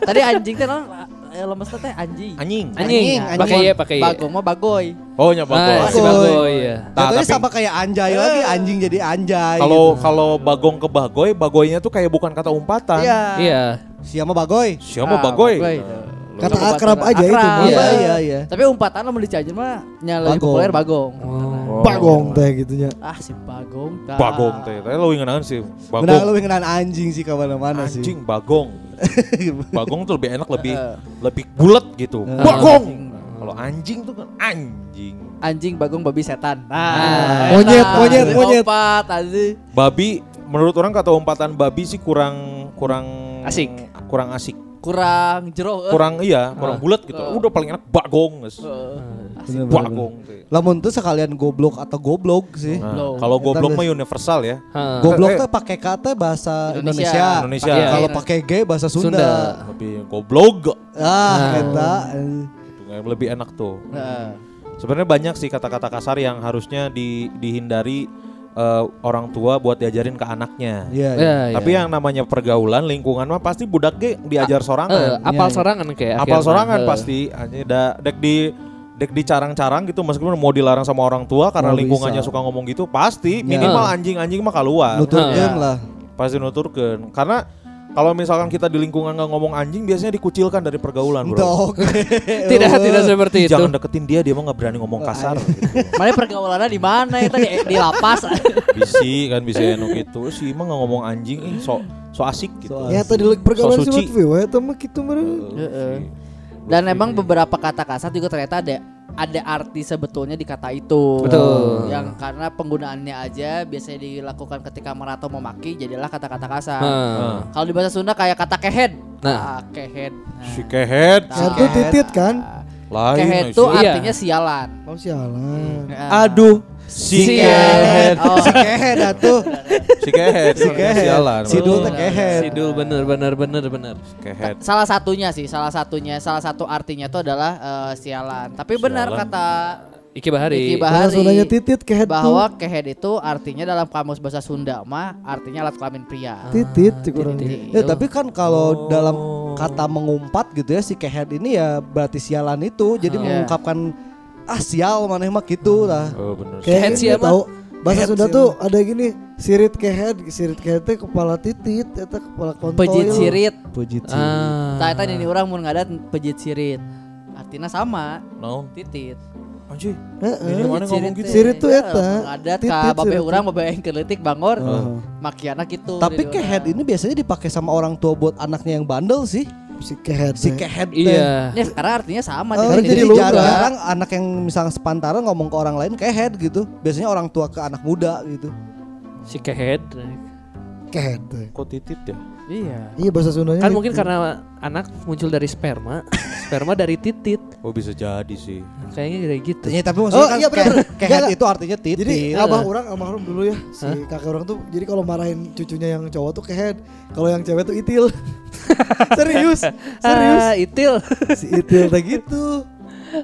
tadi anjing teh non eh, lemes teh anjing. Anjing. Anjing, Anjing. pakai ya, pakai ya. Bagong mah bagoy. Oh, nya bagong. Ah, si Bagoy. Bagoy ya. Nah, tapi- sama kayak anjay lagi, anjing jadi anjay. Kalau gitu. kalau bagong ke bagoy, bagoynya tuh kayak bukan kata umpatan. Iya. Iya. siapa bagoy? Siapa Ah, bagoy? bagoy. Kata Umpatan akrab aja itu akrab. mah. Iya Iya. iya iya. Tapi umpatan lamun di Cianjur mah nya lebih Bagong. populer bagong. Oh. Bagong teh gitunya. Ah si bagong. dah. Bagong teh. Tapi lu ngeunaan sih. Benar Bagong. lu ngenan anjing sih ke mana-mana sih. Anjing bagong. bagong tuh lebih enak lebih Eh. lebih bulat gitu. Eh. Bagong. Kalau anjing tuh kan anjing. Anjing bagong babi setan. Ah. Nah, Monyet, enak. monyet, monyet. Opat anjing. Babi menurut orang kata umpatan babi sih kurang kurang Asik. Kurang asik. Kurang jero. eh. Kurang iya, kurang Ah. bulat gitu. Eh. Udah paling enak bagong. guys. Bener, Bagong. Lamun tuh sekalian goblok atau goblok sih. Nah, kalau goblok mah universal ya. Goblok Eh, tuh pakai kata bahasa Indonesia. Indonesia. Indonesia. Pakai- Kalau pakai G bahasa Sunda. Sunda. Lebih goblok. Ah, Nah. eta. Itu lebih enak tuh. Heeh. Sebenarnya banyak sih kata-kata kasar yang harusnya di- dihindari eh, orang tua buat diajarin ke anaknya. Iya. iya. Ya, Tapi ya. yang namanya pergaulan lingkungan mah pasti budak ge diajar Eh, sorangan. apal Iya, iya. sorangan kayak Apal akhirnya. sorangan Eh. pasti. Hanya da dek di dek dicarang-carang gitu meskipun mau dilarang sama orang tua karena Oh, lingkungannya bisa. suka ngomong gitu pasti Ya. minimal anjing-anjing mah keluar. Nuturkeun Ya. lah. Pasti nuturkeun. Karena kalau misalkan kita di lingkungan nggak ngomong anjing biasanya dikucilkan dari pergaulan, Bro. Tidak, tidak seperti itu. Jangan deketin dia, dia mah nggak berani ngomong kasar. gitu. Mana pergaulannya di mana itu di, di lapas. Bisi kan bisa enu gitu. Si mah nggak ngomong anjing, ih so so asik gitu. So Ya tadi lagi pergaulan So sih suci. ya mah gitu mah. Heeh. Dan emang beberapa kata kasar juga ternyata ada ada arti sebetulnya di kata itu. Betul. Yang karena penggunaannya aja biasanya dilakukan ketika atau memaki jadilah kata-kata kasar. Heeh. Kalau di bahasa Sunda kayak kata kehead. Nah. Ah, kehead. Nah. Si kehead, Nah. Kehead tuh titit kan? lain. Kehead si- itu Iya. artinya sialan. Oh sialan. Nah. Aduh, si Si kehead, Oh. Si kehead atuh. si kehead, Si kehead. sialan. Si Dul teh kehead. Sidul bener bener bener bener. Kehead. Salah satunya sih, salah satunya, salah satu artinya itu adalah eh, sialan. Tapi benar kata Iki Bahari. Iki Bahasa Bahari Sundanya titit kehead bahwa tuh. kehead itu artinya dalam kamus bahasa Sunda mah artinya alat kelamin pria. Titit. Ya, tapi kan kalau dalam kata mengumpat gitu ya si kehead ini ya berarti sialan itu. Jadi Iya. mengungkapkan ah sial maneh mah gitu lah. Oh bener. Kayak siapa? tahu bahasa Sunda sih tuh ada gini sirit kehead, sirit kehead teh kepala titit, eta kepala kontol. Pejit sirit. Puji Ah. Tah eta ini orang mun ngadat pejit sirit. Artinya sama, No, titit. anjing. Heeh. Ini mana ngomong Sirit gitu? Sirit tuh Ya, eta. Titit ka babe sirit urang babe yang keletik bangor. Heeh. Makiana gitu. Tapi kehead orang. ini biasanya dipakai sama orang tua buat anaknya yang bandel sih. Si kehead. Si kehead. Iya. Ya sekarang artinya sama. Oh, jadi jadi jarang anak yang misalnya sepantaran ngomong ke orang lain kehead gitu. Biasanya orang tua ke anak muda gitu. Si Kehead. kehead. Kok titit ya? Iya. Iya bahasa Sundanya. Kan gitu. mungkin karena anak muncul dari sperma, sperma dari titit. Oh bisa jadi sih. Kayaknya kayak gitu. Ya, tapi maksudnya Oh, kan iya, Enggak, itu artinya titit. Jadi Iya. abah orang almarhum dulu ya si Hah? kakek orang tuh jadi kalau marahin cucunya yang cowok tuh kehead kalau yang cewek tuh itil serius serius Ah, itil. si itil kayak gitu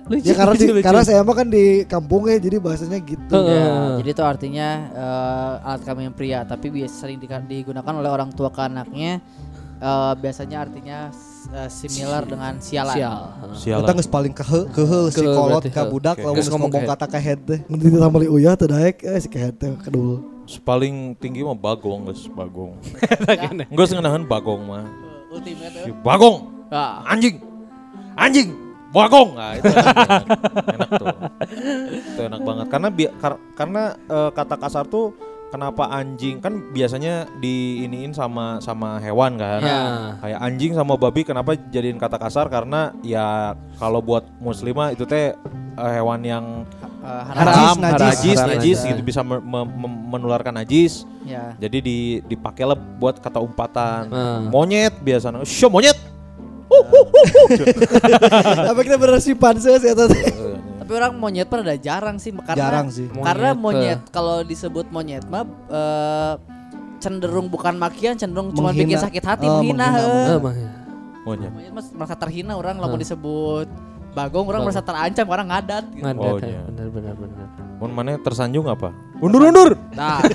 Lucu, ya karena lucu, di, lucu. karena saya mah kan di kampung ya jadi bahasanya gitu Heeh. Ya, jadi itu artinya eh, alat kelamin pria, tapi biasa sering digunakan oleh orang tua ke anaknya. eh, biasanya artinya eh, similar dengan sialan. Sial. Sialan. Kita geus paling kehe kehe si Kehe kolot he. budak geus ngomong ngomong kata kehead teh. nanti ditambah li uyah teh daek eh si kehead teh kedul Paling tinggi mah bagong guys, bagong. Enggak sengenahan bagong mah. Ultimate. Si Bagong, Ah, anjing, anjing, bagong. Nah, itu enak, enak tuh. Itu enak banget karena bi- kar- karena eh, kata kasar tuh kenapa anjing kan biasanya diiniin sama sama hewan kan. Ya. Kayak anjing sama babi kenapa jadiin kata kasar karena ya kalau buat muslimah itu teh eh, hewan yang eh, haram, najis, najis, haram, najis najis. gitu bisa me- me- me- menularkan najis. Ya. Jadi di dipakailah buat kata umpatan. Ah. Monyet biasanya. Syo monyet. Apa kita bener si panses ya Eh, Tapi orang monyet pun ada jarang sih karena Jarang sih. Karena Monyet, monyet kalau disebut monyet mah eh, cenderung bukan makian, cenderung cuma bikin sakit hati, Oh, menghina. menghina. Eh, ya. Monyet. Monyet mas merasa terhina orang lamun Hah. disebut bagong orang Bagong. merasa terancam orang ngadat gitu. Ngadat, Oh, ya. Benar benar benar. Mun mana tersanjung apa? Undur-undur. Nah,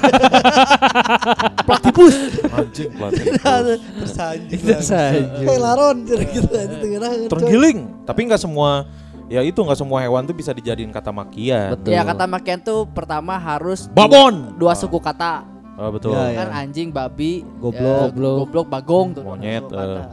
Anjing pelatih. Tersanjung. Saja. kayak laron gitu aja tengah Tergiling. Tapi nggak semua ya itu nggak semua hewan tuh bisa dijadiin kata makian. Betul. ya kata makian tuh pertama harus Babon. dua suku kata. Oh, betul. Ya, ya. Kan anjing, babi, Goblok. ya, goblok, bagong tuh. Monyet, eh.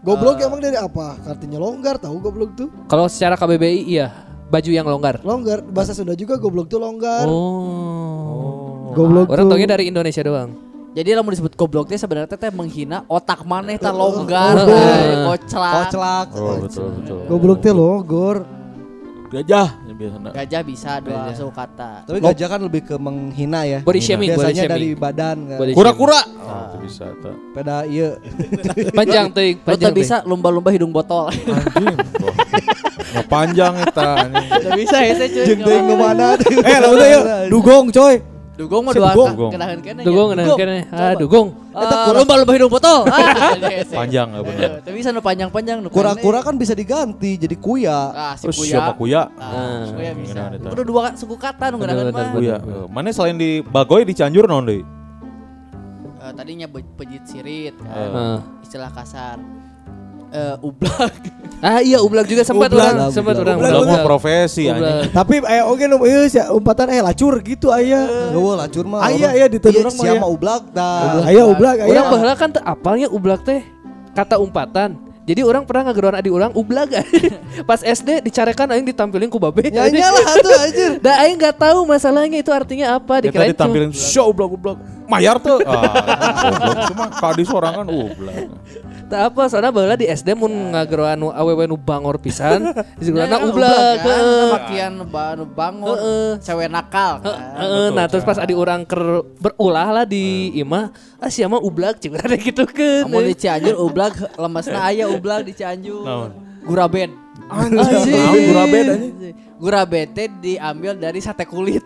goblok emang dari apa artinya longgar tahu goblok tuh Kalau secara KBBI iya, baju yang longgar. longgar bahasa Sunda juga goblok tuh longgar Oh. goblok Orang tuh taunya dari Indonesia doang. Jadi lamun disebut goblok teh sebenarnya teh menghina otak maneh teh longgar, Oh, eh, koclak. Koclak. Oh, betul betul. goblok teh logor Gajah biasanya. Gajah bisa dua Gajah. suku kata. Tapi gajah kan lebih ke menghina ya. Body shaming, body Biasanya shaming. dari badan kan. Body Kura-kura. Oh, itu bisa tuh. Peda iya. Panjang tuh, Lo panjang teu bisa lumba-lumba hidung botol. Anjing. Nggak panjang eta anjing. Teu bisa ya teh cuy. Jeung teuing ke mana eh lah udah yuk dugong coy Dugong mah dua dugong. kenahan kene. Dugong nah kene. Ah, dugong. Ah, lumba-lumba hidung botol. Ah, Panjang nggak benar. Teu bisa nu panjang-panjang nu Kura-kura kan bisa diganti jadi kuya. Ah, si Terus kuya. siapa kuya? Ah, si kuya bisa. Ngeunaan eta. Udah dua suku kata nu Bener-bener mah. Kuya. Eh, Mana selain di Bagoy di Cianjur naon deui? Eh, tadinya pejit sirit kan. Ah. Istilah kasar. Eh, ublak. Ah iya ublak juga sempat Ublak. orang, sempat Ublak. orang. Ublak, Udah ublak. mau profesi Ublak. tapi eh oke nu ieu sia umpatan eh lacur gitu aya Eueuh lacur mah. Aya, orang- aya, di Iya, orang mah siapa ya. ublak dah. aya ublak aya Orang baheula kan apalnya ublak teh kata umpatan. Jadi orang pernah ngageruan adik orang ublak. Pas SD dicarekan aing ditampilin ku babe. Ya iyalah tuh anjir. Da aing enggak tahu masalahnya itu artinya apa. Kita Dikirain cuma- ditampilin show ublak ublak. Mayar tuh. Ah, cuma kadi sorangan ublak. Tak apa, soalnya baheula di SD mun ngageruan nu awewe nu bangor pisan, disebutna Ya, ublak. kan, heeh. makian ba- nu bangun, Heeh. cewek nakal. kan. Heeh, nah terus pas adi orang ker berulah lah di imah, ah siapa ublak cik ada gitu kan. Kamu di Cianjur ublak lemesna aya ublak di Cianjur. Guraben. Anjing. Naon guraben anjing? Guraben teh diambil dari sate kulit.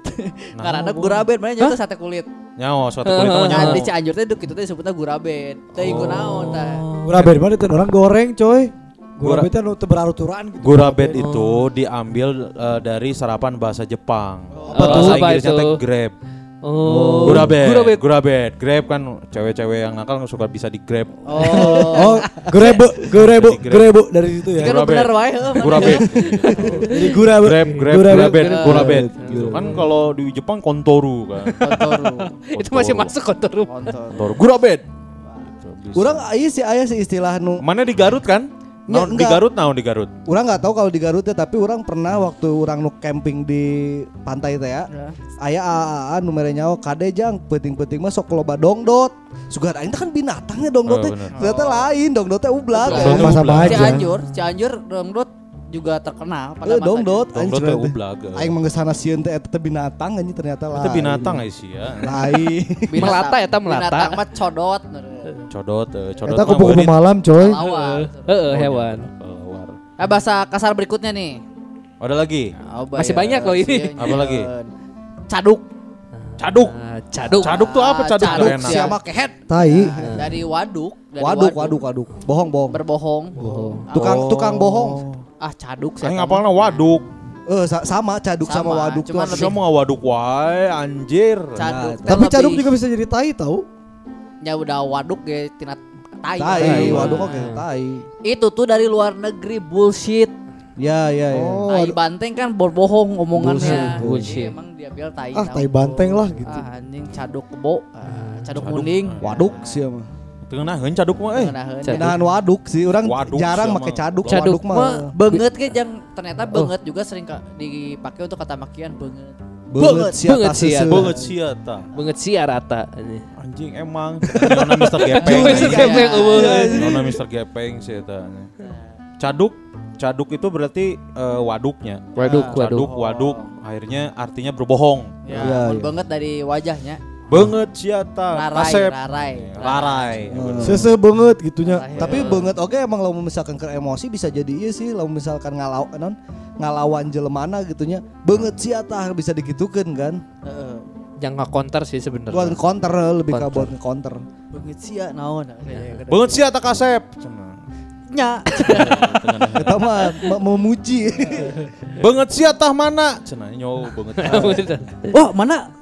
Karena guraben mana nyata sate kulit. Nyawa suatu kulit mah nyawa. di Cianjur teh duk itu teh disebutnya guraben. Teh ieu naon tah. Guraben mana itu orang goreng coy. Gura- Guraben itu teu beraturan gitu. Gurabet itu diambil eh, dari serapan bahasa Jepang. Apa tuh? bahasa Apa Inggrisnya itu? teh grab. Oh, Gurabet. Gurabet. Gurabet. Grab kan cewek-cewek yang nakal suka bisa di grab. Oh. Oh, Jadi grab. grebe dari situ ya. Gurabet. bener wae heuh. Gurabet. Jadi gurabe. grab, grab, Gurabet. gurabet, Gurabet. gurabet. Gitu. Kan kalau di Jepang kontoru kan. Kontoru. Itu masih masuk. Kontoru. Kontoru. Gurabet. Gitu, bisa. Urang aya sih aya sih istilah nu Mana di Garut kan? Naon di. Garut naon di Garut? Urang nggak tahu kalau di Garut ya tapi orang pernah waktu orang nu camping di pantai teh ya. Ya. Aya AAA nu mere nyawa kade jang penting-penting mah sok loba dongdot. Sugar aing teh kan binatangnya dongdot Oh, teh. Ternyata lain dongdot teh ublak. Ublak. ya. Sama-sama aja. Cianjur, Cianjur dongdot juga terkenal pada Eh masanya. dongdot Dongdot teh teh. ublag. Aing menggesana sieun teh eta teh binatang anjing ternyata Itu lain. binatang ya sih ya. Lain. Binatang- Melata eta melata. Binatang mah codot. Codot, eh, codot. Kita mah kupu-kupu malam coy. Heeh, hewan. Keluar. Eh bahasa kasar berikutnya nih. Ada lagi? Oh, Masih banyak loh ini. Apa lagi? Caduk. Caduk. Ah, caduk. Caduk tuh apa? Ah, Caduk caduk. Siapa kehet? Tai. Dari waduk. Dari Waduk, waduk, waduk. Bohong, bohong. Berbohong. Bohong. Tukang Oh. tukang bohong. Ah caduk eta ngapalna mah. waduk. Eh sa- sama caduk sama, Sama, waduk tuh. cuman ada- lebih- Siapa mau waduk wae anjir. Caduk. teh Tapi caduk juga bisa jadi tai tahu. Ya udah waduk ge tina tai. Tai, waduk oke, tai. Itu tuh dari luar negeri bullshit. Ya, ya, ya. Oh, tai banteng kan berbohong omongannya. Bullshit, bullshit. Jadi Emang dia bilang tai. ah tai banteng lah gitu. Ah anjing caduk kebo. Ah, caduk Caduk. munding. Waduk sih mah. Tengah heun caduk mah eh. Ngenaheun. Caduk. Nahan waduk sih, orang Waduk jarang pakai caduk. Caduk waduk mah mah Banget ke yang ternyata banget juga sering ka- dipakai untuk kata makian banget. Banget sih banget seuseut. Banget sih eta. Banget sih rata. Anjing emang. Nona Mr. Gepeng. Mr. anjing. Gepeng. Nona Mr. Gepeng sih eta. Caduk Caduk itu berarti eh, waduknya. Waduk, Caduk, waduk. waduk, akhirnya artinya berbohong. Ya, mun iya. banget dari wajahnya. Banget siata, Rarai, kasep. rarai. Rarai. Sese banget gitunya. Rarai. Tapi banget oke emang lo misalkan ke emosi bisa jadi iya sih lo misalkan ngalau non ngalawan jelemana gitunya banget sih atah bisa digitukan kan Heeh. Yang nggak counter sih sebenarnya. buat counter lebih ke buat counter Banget sih ya naon. Banget siata kasep. Nya. kita mah me- memuji Banget siata mana? Cenah nyaw banget. Oh, mana?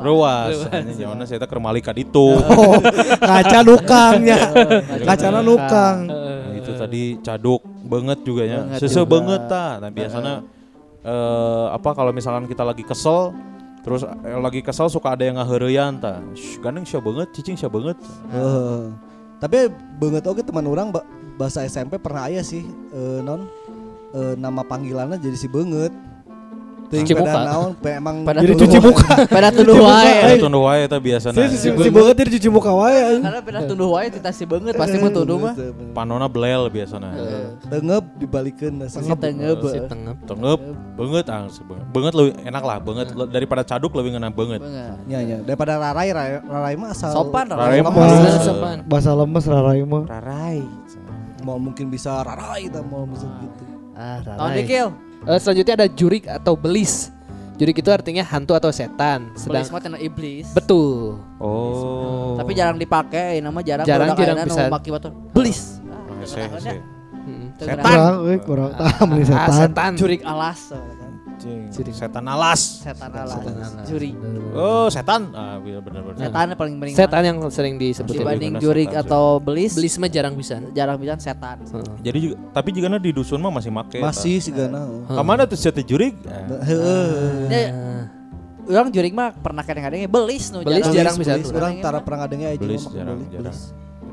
Ruas. Nyawana saya keur malika ditu. Oh, kaca nukangnya. Kacana nukang. Nah, itu tadi caduk banget juga ya. Sese banget ta. Nah, biasanya eh apa kalau misalkan kita lagi kesel terus eh, lagi kesel suka ada yang ngaheureyan ta. Shh, Gandeng sia banget, cicing sia banget. Heeh. tapi banget oke teman orang ba- bahasa SMP pernah aya sih eh, non eh, nama panggilannya jadi si banget Ting Cuci pada muka. naon pe emang Pada Jadi cuci muka. Pada tuduh wae. Eh, tunduh wae eta biasana. Si si si banget dia dicuci muka wae. Karena pada tuduh wae tita si banget pasti mah tuduh mah. Panona belel biasana. tengep dibalikeun Si tengeup. Si tengep. Tengep banget ah sebenarnya. Banget lebih enak lah, banget Le- daripada caduk lebih ngena banget. Banget. Ya ya daripada rarai rarai, rarai mah asal Sopan, Rarai mah Bahasa- Bahasa sopan. Bahasa lemes rarai mah. Rarai. mau mungkin bisa rarai tak mau bisa gitu. Ah, Tahun rarai. dikil. Eh, selanjutnya ada jurik atau belis. Jurik itu artinya hantu atau setan. Sedang Belis mah iblis. betul. Oh. Tapi jarang dipakai, nama jarang Jarang, jarang bisa. nu make batu. Belis. Ah, Setan. Kurang, euy, kurang tahu Ah, setan. setan. Jurik alas. Anjing. Jurik. Setan alas. Setan alas. Setan alas. Juri. Oh, setan. Ah, benar benar benar. Setan paling mending. Setan yang sering disebutin. dibanding setan, atau belis. Belis mah jarang bisa. jarang bisa setan. Heeh. Jadi juga tapi juga di dusun mah masih make. Masih sih gana. Kamana tuh sate jurik? Ah, Heeh. Ya, orang jurik mah pernah kadang-kadang belis nu Belis jarang bisa Belis, tuh. Orang tara pernah ngadengnya aja jarang belis, jarang. belis.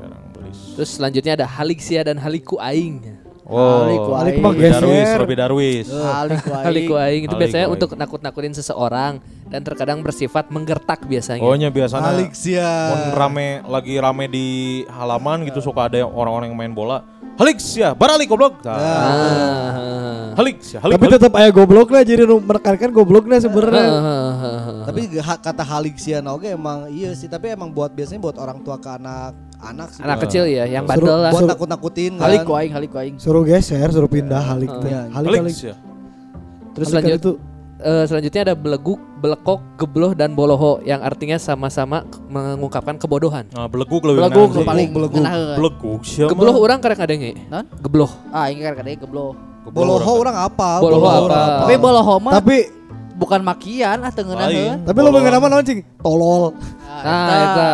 Jarang belis. Terus selanjutnya ada haliksia dan haliku aing. Oh, Haliku Alik aing. Robi Darwis. Robi Darwis. Halik wae. Haliku aing itu biasanya aing. untuk nakut-nakutin seseorang dan terkadang bersifat menggertak biasanya. Oh nya biasanya Alik sia. Mun rame lagi rame di halaman gitu suka ada yang orang-orang yang main bola. Halik ya, baralik goblok. Nah, Ah. Halik ya, halik. Tapi halik. tetap aya gobloknya jadi nu menekankan gobloknya sebenarnya. Tapi ha- kata halik sia oke emang iya sih, tapi emang buat biasanya buat orang tua ke anak anak sih. Anak kecil ya yang bandel lah. buat nakut-nakutin kan. Halik ku aing, halik ku aing. Suruh geser, suruh pindah halik teh. Iya. Halik Halik halik. ya. Terus lanjut itu eh, selanjutnya ada beleguk, belekok, gebloh dan boloho yang artinya sama-sama mengungkapkan kebodohan. Nah, beleguk lebih Beleguk paling Beleguk. Beleguk siapa? Gebloh orang karek ngadenge. Non? Gebloh. Ah, ini kan kadang gebloh. Boloho orang apa? Boloho apa? Tapi boloho mah tapi bukan makian ah teu ngeunaheun. tapi lo mengenal nama naon cing? Tolol. Nah, eta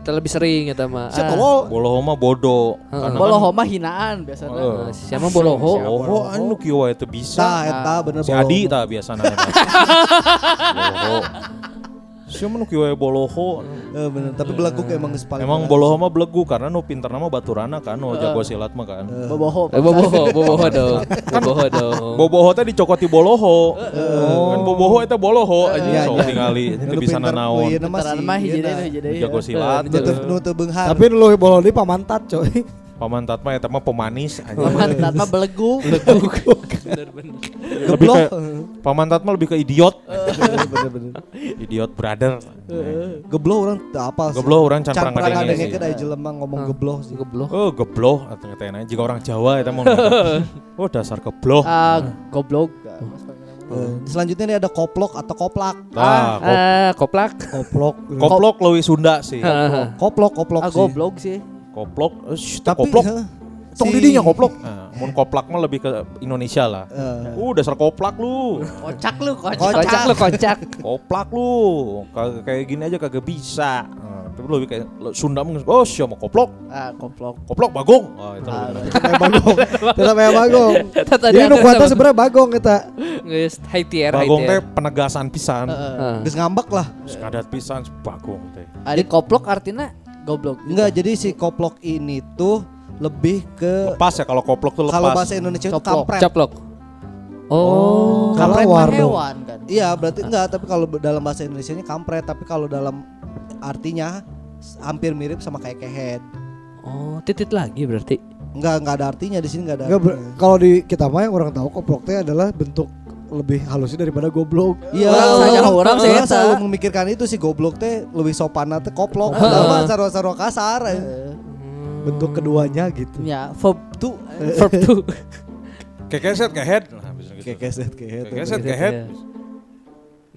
eta lebih sering eta mah. Si Ah, tolol. Boloho mah bodoh. Boloho mah hinaan biasanya. Eh, Siapa boloho? kan Boloho anu kieu wae teu bisa. Tah eta bener Si. Adi tah biasana. Boloho. Siapa nu kieu boloho? Eh, bener, tapi beleguk emang geus paling Emang bener. boloho mah belegu karena nu pinter nama baturana kan, nu jago silat mah kan. Boboho. Eh, boboho, boboho dong. Boboho dong. Boboho teh dicokoti boloho. Kan boboho eta boloho Iya, anjing sok iya. tingali Nu teu bisa nanaon. si mah hiji deui nah. hiji deui. Jago silat. Tapi lu boleh di pamantat coy. Paman Tatma eta mah pemanis aja. Paman Tatma belegu. Bener-bener. lebih Geblok. ke Paman Tatma lebih ke idiot. Bener-bener. idiot brother. Gebloh orang tak apa sih. Gebloh orang can perang adengnya sih. dari jelema ngomong gebloh sih. Gebloh. Oh gebloh atau ngetena jika orang Jawa itu mau Oh dasar gebloh. Ah, goblok. Eh, selanjutnya ini ada koplok atau koplak. Nah, kop- Ah, koplak. Koplok. koplok lebih Sunda sih. Heeh. Koplok, koplok Ah, sih. goblok sih. Koplok, eh, shh, Tapi koplok. heh, Tong si- didinya koplok. Nah, mun koplak mah lebih ke Indonesia lah. Eh, Uh, dasar koplak lu. Kocak lu, kocak. Kocak lu kocak. Koplak lu. Kagak kayak gini aja kagak bisa. Nah, tapi lebih kayak Sunda mah oh siapa koplok? Ah, koplok. Koplok bagong. Oh, itu lebih. Kayak bagong. Tetap kayak bagong. Tadi Jadi nu sebenarnya bagong kita. Geus high tier, Bagong teh penegasan pisan. Geus ngambek lah. Skadat pisan bagong teh. Ada koplok artinya goblok. Enggak, jadi si koplok ini tuh lebih ke Lepas ya kalau koplok tuh lepas. kalau bahasa Indonesia itu kampret. Coplok. Oh. Kalau Kampret mah warno. hewan kan. Iya, berarti enggak, tapi kalau dalam bahasa Indonesianya kampret, tapi kalau dalam artinya hampir mirip sama kayak kehead. Oh, titit lagi berarti. Enggak, enggak ada artinya di sini enggak ada. Enggak kalau di kita mah yang orang tahu koplok teh adalah bentuk lebih halusnya daripada goblok. Iya, Orang saja, orang sih orang eta. selalu memikirkan itu si goblok teh lebih sopan teh koplok. Mah sarwa-sarwa kasar. Bentuk keduanya gitu. Ya, verb tuh. Verb to. Kekeset kehead. Nah, bisa gitu. Kayak keset kehead. Kekeset kehead.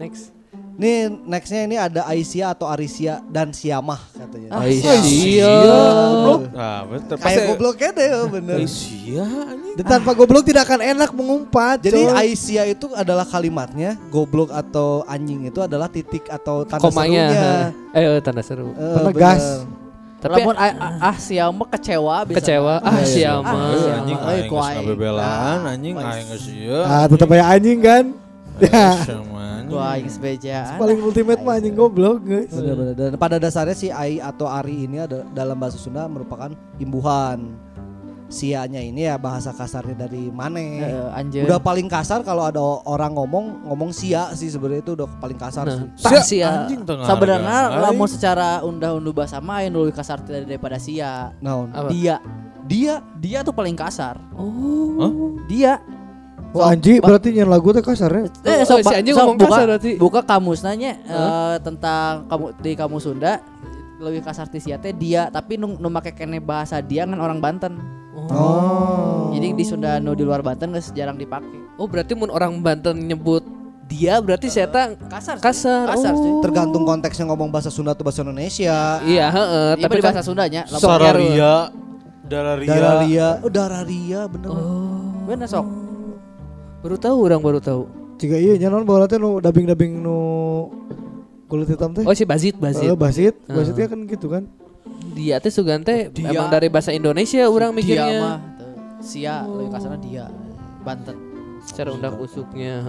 Next. Nih nextnya ini ada Aisyah atau Arisia dan Siamah katanya. Ah, Aisyah. Goblok. Nah, betul. Kayak gobloknya deh bener. Aisyah anjing. Dan tanpa goblok tidak akan enak mengumpat. Jadi coy. Aisyah itu adalah kalimatnya goblok atau anjing itu adalah titik atau tanda Komanya. serunya. Eh, eh, tanda seru. Eh, Penegas. bener. Tapi Lamun ah, ah, ah siapa kecewa bisa. kecewa. Ah, Iya, iya. siapa? Ah, Eh, siapa? anjing aing geus ngabebelaan Ah, anjing kuai. aing geus ieu. Ah, tetap kayak anjing kan? Ya. Gua aing sebejaan. Paling ultimate mah anjing goblok, guys. Bener-bener. Dan pada dasarnya si Ai atau Ari ini ada dalam bahasa Sunda merupakan imbuhan. Sianya ini ya bahasa kasarnya dari mane. Eh, anjir. Udah paling kasar kalau ada orang ngomong ngomong sia sih sebenarnya itu udah paling kasar Nah, sih. tak Sia, sia. Sebenarnya lamun Aing. secara undah-unduh bahasa nu lebih kasar tidak daripada sia. Naon? Dia, Dia dia tuh paling kasar. Oh. Dia. Oh, anjing berarti nyen lagu teh kasarnya. Eh, Oh, sok, si sok ngomong buka, kasar berarti. buka kamus nanya eh, tentang kamu di kamus Sunda lebih kasar ti sia teh dia tapi nu, nu make kene bahasa dia kan orang Banten. Oh. Jadi di Sunda nu di luar Banten geus jarang dipakai. Oh, berarti mun orang Banten nyebut dia berarti saya tak Kasar. sih. kasar. Kasar sih. Oh. tergantung konteksnya ngomong bahasa Sunda atau bahasa Indonesia. Iya, heeh, Iya tapi di kan bahasa Sundanya. Sararia, Dararia. Dararia, oh Dararia bener. Oh. Bener sok. Baru tahu orang baru tahu. Jika iya nyanon bola teh nu dabing-dabing nu kulit hitam teh. Oh, si Bazit, Bazit. Eh, basit, Ah. basitnya kan gitu kan. Dia teh sugan teh Dia. emang dari bahasa Indonesia orang Dia mikirnya. mah tuh, sia lebih kasarnya dia. Banten. Secara undang usuknya.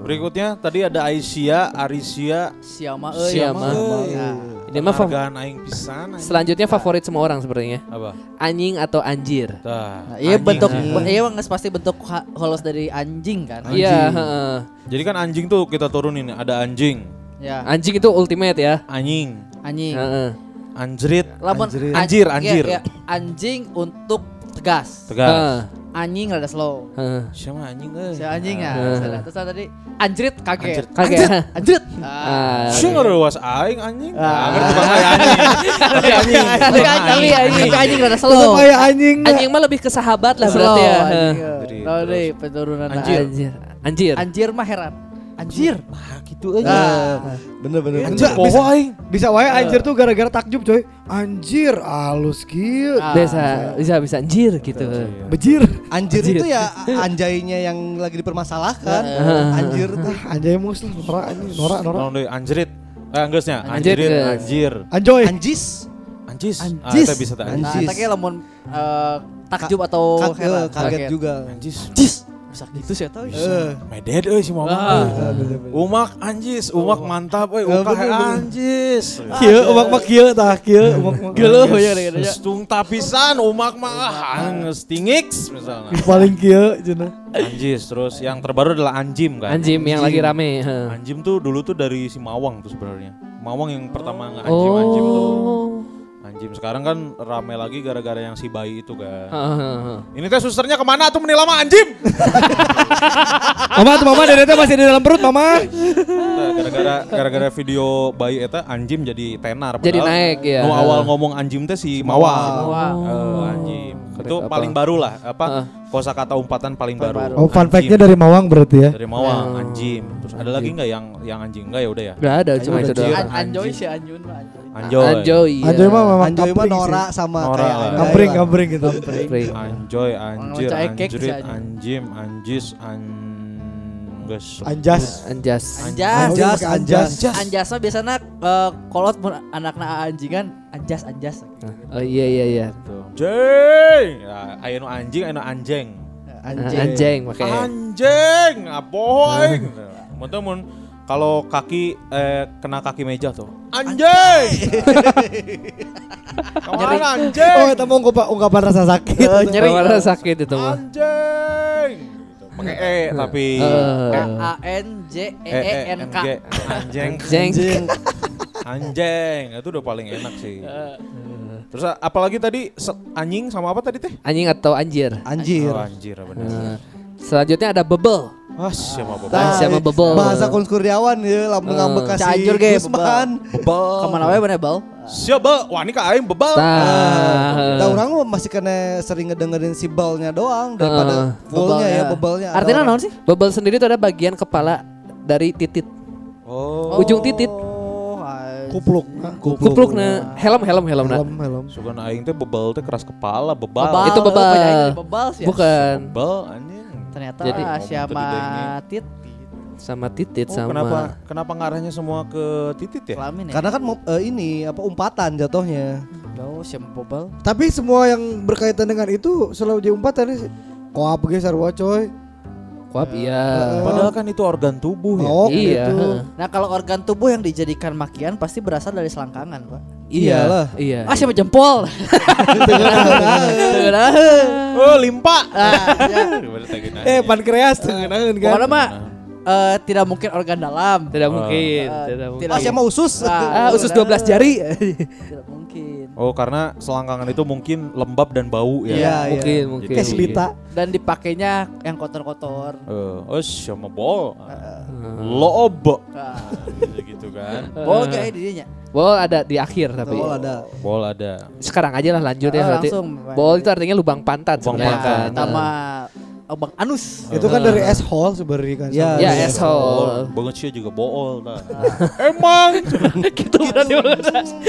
Berikutnya tadi ada Aisyah, Arisia. Siama euy. Siama. Nah, Ini mah aing pisan. selanjutnya favorit semua orang sepertinya. Apa? Anjing atau anjir. Nah, iya anjing. bentuk iya nggak pasti bentuk holos dari anjing kan. Iya, heeh. Jadi kan anjing tuh kita turunin ada anjing, Ya, Anjing itu ultimate ya. anjing, anjing. Heeh. anjrit, Lamun Anjir. an- Anjir, iya, anjir. iya, anjing untuk tegas. tegas. Heeh. Anjing rada slow. Heeh. Siapa anjing euy? Si anjing ya. Ah. Sana. Terus tadi anjrit kaget. Anjrit. Kaget. Anjrit. Ah. Siapa ngarewas aing anjing? Ah. Ah, ngerti anjing. Tapi anjing. Tapi Tapi anjing, anjing. tapi anjing rada slow. kayak anjing. Anjing mah lebih ke sahabat lah Slow berarti ya. terus. deh penurunan. Anjir. Anjir. Anjir mah heran. Anjir. Nah, gitu aja. Ah. Bener bener. Anjing Bisa- aing. Bisa wae anjir tuh gara-gara takjub coy. Anjir, halus kieu. Ah. Bisa, bisa, bisa anjir gitu. Bejir. Anjir Anjir. itu ya anjaynya yang lagi dipermasalahkan. Heeh. Anjir tuh. Anjay mus lah, norak anjing, norak norak. Naon deui anjrit. Eh Anjir, anjrit, geus. anjir. Anjoy. Anjis. Anjis. Ah, Anjis. eta bisa anjis. Nah, Anjis. lamun eh, takjub atau Ka- heran, eh, kaget juga. Anjis. Jis. Bisa gitu sih tahu. Eh. Medet euy si mama. Ah. Umak anjis, umak mantap euy, Eh, bener, bener. anjis. Kieu umak mak kieu tah kieu umak mak. Geuleuh ya gede Stung tapisan umak mah ah, geus tingix misalnya. Paling kieu cenah. Anjis, terus yang terbaru adalah anjim kan. Anjim yang lagi rame. heeh. Anjim tuh dulu tuh dari si Mawang tuh sebenarnya. Mawang yang pertama nge-anjim-anjim tuh. Oh. anjim. Sekarang kan rame lagi gara-gara yang si bayi itu kan. Heeh. Ini teh susternya ke mana tuh menilai lama anjim? Mama tuh mama dedetnya masih di dalam perut mama. Nah, gara-gara gara-gara video bayi eta anjim jadi tenar. Jadi Padahal naik, ya. Nu awal ngomong anjim teh si Mawang. Mawang. Eh, anjim. Itu Apa? paling baru lah apa Heeh. kosakata umpatan paling baru. baru. Oh fun Anjim. fact-nya dari Mawang berarti ya. dari Mawang Oh. anjim. Terus ada lagi nggak yang yang anjing enggak ya udah ya? Gak ada cuma itu doang. Anjoy sih Anjun mah Anjoy. Anjoy. Anjoy. iya. Anjoy mah memang Anjoy mah kampring Nora sih. sama Nora kayak lah. Anjay Kampring kampring gitu. Pring. Anjoy, anjir, anjrit, anjim, anjis, anges. Anjas. Anjas. Anjas. Anjas, anjas. Anjas mah biasanya eh, kolot mun anakna anjingan anjas anjas. Oh iya iya iya. Anjing. Ya, aya nu anjing, aya nu anjing. Anjing. Anjing pakai. Anjing, apoy. Mun teh mun kalau kaki eh, kena kaki meja tuh. Anjing. Ke mana anjing? Oh, itu mau ungkapan, ungkapan rasa sakit. Eh, nyeri. Kamar sakit itu mah. Anjing. Gitu. Pakai e tapi Eh. A N J E E, N N, K. G. Anjing. Anjing. Anjing. Itu udah paling enak sih. Terus apalagi tadi anjing sama apa tadi teh? Anjing atau anjir. Anjir. Oh, anjir benar. Selanjutnya ada bebel. Ah, siapa Nah, bapak? siapa bebel? Bahasa Kurniawan ya, lamun Eh. ngambek kasih Cianjur ge, Gusman. Bebel. Ke mana wae bener bal? Siapa? Wah, ini ka aing bebel. Nah, Nah, orang masih kena sering ngedengerin si belnya doang daripada fullnya ya. Ada Artinya naon sih? bebel sendiri itu ada bagian kepala dari titit. Oh. Ujung titit. Oh, ay- Kupluk. Kuplukna helm helm helm Helm helm. Sugan aing teh bebel teh keras kepala, bebal. Bebal. Itu bebal. Bebal sih ya. Bukan Bebel anjing. Ternyata Jadi- siapa Gedengnya. tit sama titit Oh, sama. kenapa kenapa ngarahnya semua ke titit ya? kelamin ya. Karena kan eh, ini apa umpatan jatuhnya. Oh? Tapi semua yang berkaitan dengan itu selalu jadi umpatan sih. Koap ge sarua coy. Kuap iya. Padahal kan itu organ tubuh ya. Oh, Iya. gitu. Nah, kalau organ tubuh yang dijadikan makian pasti berasal dari selangkangan, Pak. Iyalah. Iya. Ah, siapa jempol? Oh, limpa. Ah, ya. Gini. Eh pankreas tuh kan. Pokoknya mah eh, tidak mungkin organ dalam. Tidak mungkin. Eh, Tidak mungkin. tidak- Ah, siapa usus? Ah, usus 12 jari. Tidak mungkin. Oh, karena selangkangan itu mungkin lembab dan bau ya. Iya, iya. mungkin mungkin. Kayak selita. Dan dipakainya yang kotor-kotor. Eh, oh, sama bol. Lob. Ah. Gitu, gitu kan. Oh, kayak dirinya. Bol ada di akhir tapi. Betul ada. Bol ada. Sekarang aja lah lanjut ya berarti. langsung. Bol itu artinya lubang pantat Lubang sebenarnya pantat. Sama Abang Anus. Itu kan dari asshole sebenarnya kan. Ya, Ya, asshole. Banget sih juga bool dah. Emang. gitu berarti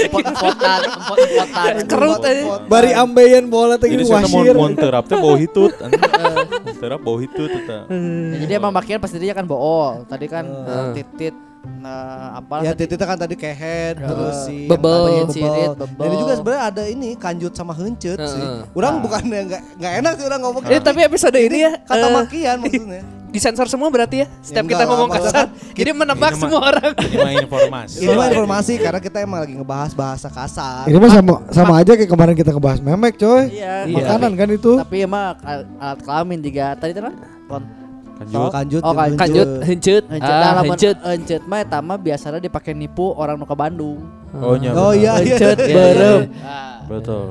Empot-empotan, empot-empotan. kerut aja. Bari ambeien bola teh Jadi gini wasir. mau terap teh bau hitut. Mau terap bau hitut eta. Ya, jadi emang makian pasti dia kan bool. Tadi kan Eh. eh, titit nah apa Ya tadi? titik kan tadi kehead terus si Bebel. Cirit, bebel. Ini juga sebenarnya ada ini kanjut sama hencut sih. Heeh. Orang bukannya nggak nggak enak sih orang ngomong. Eh, tapi episode ini ya kata eh, makian maksudnya. disensor semua berarti ya. Setiap Ya, kita enggak, ngomong kasar. kan Jadi menebak Ini semua orang. Ini mah informasi. Ini mah informasi karena kita emang lagi ngebahas bahasa kasar. Ini mah sama sama aja kayak kemarin kita ngebahas memek coy. Iya, Iya. Makanan kan itu. Tapi emang al- alat kelamin juga tadi kan Kanjut. kanjut. Oh, jeung Kanjut, hencut, Encut ah, nah, lamun hencut. encut mah eta mah biasanya dipakai nipu orang nu ke Bandung. Oh, nya Oh iya iya. Encut Iya, berem. Betul.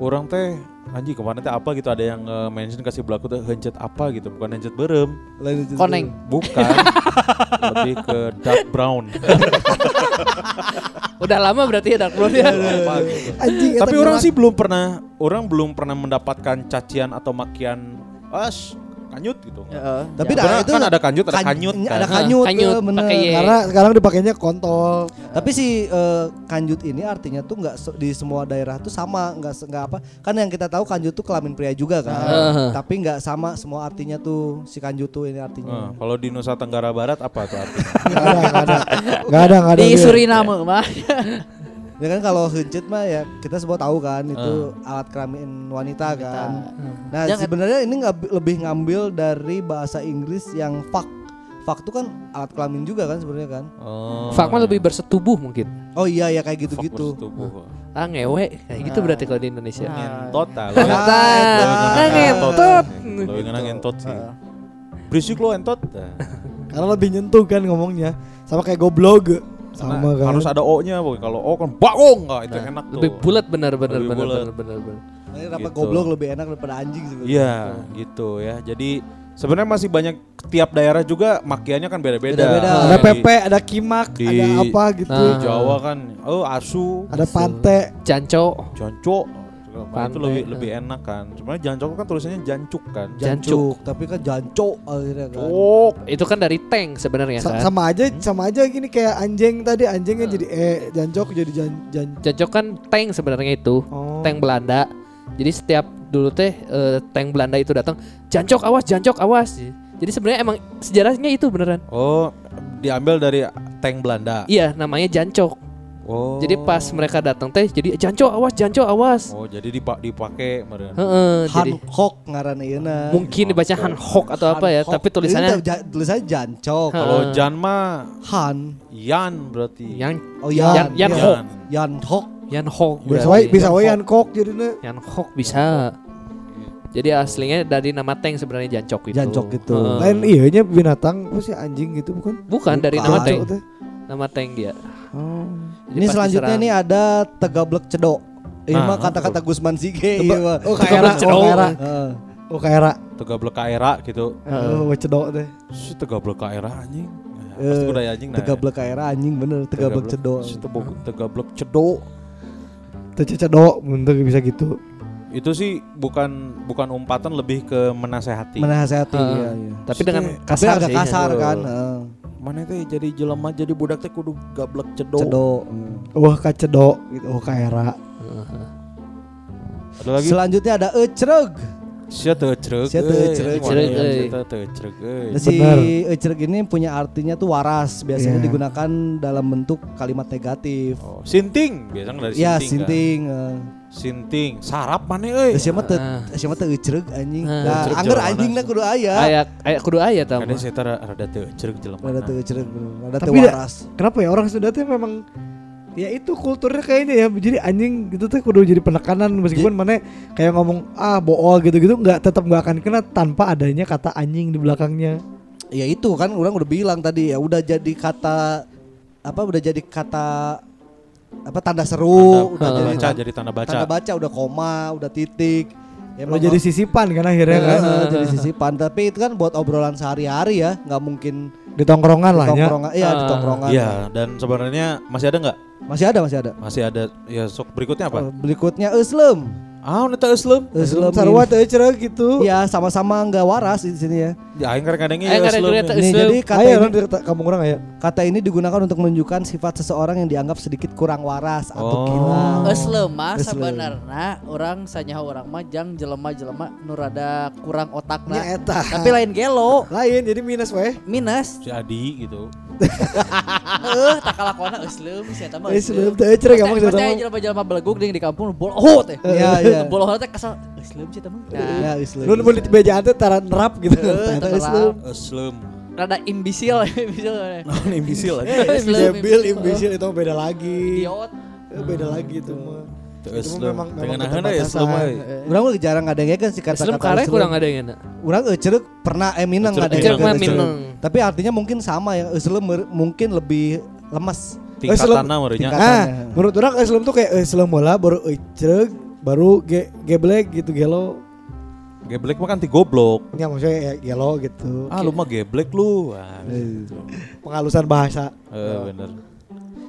Orang teh anjing kemarin teh apa gitu ada yang eh, mention kasih belaku teh hencet apa gitu bukan hencet berem. Koneng. bukan lebih ke dark brown Udah lama berarti ya Dark Brown ya. Gitu. Anjing tapi orang sih belum pernah orang belum pernah mendapatkan cacian atau makian as kanyut gitu Heeh. Tapi Ya. Karena itu kan ada kanjut ada kan- kanyut kan Ada kanyut, Kanyut, bener. pakai. Karena sekarang dipakainya kontol. Tapi si eh, kanjut ini artinya tuh nggak se- di semua daerah tuh sama, nggak se- nggak apa. Kan yang kita tahu kanjut tuh kelamin pria juga kan. Heeh. Tapi nggak sama semua artinya tuh si kanjut tuh ini artinya. kalau di Nusa Tenggara Barat apa tuh artinya Gak ada, gak ada. Gak ada, gak ada. Di. Suriname mah. Ya kan kalau hencut mah ya kita semua tahu kan itu alat kelamin wanita kan. Nah Jangan- sebenarnya ini nggak lebih ngambil dari bahasa Inggris yang fuck. Fuck tuh kan alat kelamin juga kan sebenarnya kan. oh, Fak mah lebih bersetubuh mungkin. Oh iya ya kayak fuck gitu-gitu. Ah ngewe kayak gitu berarti kalau di Indonesia. ngentot ah Nah, Ah, nah, ngentot. lo yang ngentot sih berisik lo entot Ah. Karena lebih nyentuh kan ngomongnya. Sama kayak goblok. Sama kan. harus ada O-nya, boy. Kalau O kan bagong nggak itu enak tuh. Lebih bulat benar benar Lebih benar benar benar. benar. Ini apa Gitu. goblok lebih enak daripada anjing sebenarnya. Iya, gitu ya. Jadi sebenarnya masih banyak tiap daerah juga makiannya kan beda-beda. Beda-beda. Ada Di- pepe, ada kimak, di- ada apa gitu. Di Nah. Jawa kan, oh asu, Ada pante. Janco. jonco. Nah, itu Pantai, lebih eh. lebih enak kan. Sebenarnya jancok kan tulisannya jancuk kan. Jancuk, tapi kan janco akhirnya kan. Oh, Itu kan dari tank sebenarnya Sa- kan. sama aja sama aja gini kayak anjing tadi anjingnya jadi eh jancok jadi jan jan Jancok kan tank sebenarnya itu. oh. Tank Belanda. Jadi setiap dulu teh eh, tank Belanda itu datang, jancok awas, jancok awas. Jadi sebenarnya emang sejarahnya itu beneran. oh, diambil dari tank Belanda. Iya, namanya jancok. Oh. Jadi pas mereka datang teh jadi jancok awas, jancok awas. Oh, jadi dipak dipakai meren. Heeh, Han jadi Hok ngaran ieu mungkin dibaca Han Hok atau apa ya, tapi tulisannya tulisannya jancok. Hah. Kalau Jan mah Han. Yan berarti. yang Oh Yan- Yan. Yan Yan. Hok. Yan Hok. Yan Hok bisa wae bisa wae yan kok jadinya Yan Hok bisa. Jadi aslinya dari nama tank sebenarnya jancok itu. Jancok. Heeh. lain iya nya binatang apa sih anjing gitu bukan Bukan dari nama tank. teh. Nama tank dia. Oh Jadi Ini selanjutnya diserang- nih ada Tegablek Cedok. Ini Nah, mah kata-kata Gusman Sige iya oh kaera oh Cedok. kaera Heeh. oh kaera Tegablek kaera gitu. oh cedok teh Si tegablek kaera anjing. Nah, Eh, Pasti kuda anjing nah. Tegablek Kaera anjing bener Tegablek Cedok. Si tegablek cedok. teh cedok bentuk bisa gitu Itu sih bukan bukan umpatan lebih ke menasehati. Menasehati iya iya. Tapi dengan Tapi kasar kasar kan. heeh. Mana teh jadi jelema jadi budak teh kudu gablek cedok. Cedok. heeh. wah ka cedok gitu oh kaera Heeh. Ada lagi? Selanjutnya ada Ecreg. Sia teu cereug. Sia teu euy. cereug. Mana Cereug, ya, euy. sia teu teu cereug, euy. Nah, si. Ecreg ini punya artinya tuh waras. Biasanya Iya. digunakan dalam bentuk kalimat negatif. Oh, sinting biasanya dari Ya sinting. kan? Sinting. eh. Sarap mana euy? Terus siapa teh Ah. siapa teh Ecreg anjing. Ah. Nah, Ecreg angger jalan anjing mana? na kudu aya. Aya aya kudu aya tah. Kadang mah. saya tara rada teu cereug jelema. Ada teh Ecreg bener. Ada teh Tapi da- waras. kenapa ya orang Sunda tuh memang ya itu kulturnya kayaknya ya jadi anjing gitu tuh kudu jadi penekanan meskipun mana kayak ngomong ah bool gitu-gitu nggak tetap nggak akan kena tanpa adanya kata anjing di belakangnya Ya itu kan orang udah bilang tadi ya udah jadi kata apa udah jadi kata apa tanda seru, udah tanda jadi baca tanda, jadi tanda baca. tanda baca, udah koma, udah titik. Ya, Udah jadi sisipan kan akhirnya kan Eh, jadi sisipan tapi itu kan buat obrolan sehari-hari ya, nggak mungkin di tongkrongan lah ya tongkrongan. Iya, di Ah. tongkrongan. Iya, dan sebenarnya masih ada nggak? Masih ada, masih ada. Masih ada. Ya sok berikutnya Eh, apa? Berikutnya Islam. Ah, neta Islam. Islam. sarwa teh cerah gitu Iya, sama-sama nggak waras di sini ya. Ya aing kadang-kadangnya Aing ya kadang-kadang Islam. ya. Nih, Islam. jadi kata ayo ini, di kamu orang ya kata ini digunakan untuk menunjukkan sifat seseorang yang dianggap sedikit kurang waras atau Oh. gila. Eus lemah Geus sebenarnya orang sanyaho orang mah jang jelema-jelema nu rada kurang nya otakna. eta Tapi lain gelo, lain jadi minus weh minus. Si Adi gitu. Heuh, tak kalakona eus leuh sia eta mah. eh sebelum teh cerah kamu Pasti cerah jelema-jelema belegug di di kampung boloho teh. Iya, iya. Boloho teh kesel eus leuh sia eta mah. Nah, Ya, Islam. lu mau di bejaan teh tara nerap gitu Eta Islam. Islam. rada imbisil imbisil. Non imbisil. Eh, Islam imbisil, itu. imbisil itu beda lagi. Idiot. Eh, Beda lagi itu mah. Itu memang Dengan aheuna ya Islam. Urang mah jarang ada yang kan si kata-kata Islam kare kurang ada yang enak. Urang euceureuh pernah eh minang euceureuh. minang. Tapi artinya mungkin sama ya. Islam mungkin lebih lemes. Tingkatanna meureunnya. Tingkat- Ah, Katanya. menurut orang Islam tuh kayak Islam bola baru ecreg baru ge geblek gitu gelo. Geblek mah kan ti goblok. Ya maksudnya ya gelo gitu. Ah, lu mah geblek lu. Ah, Eh. Penghalusan bahasa. Eh, bener.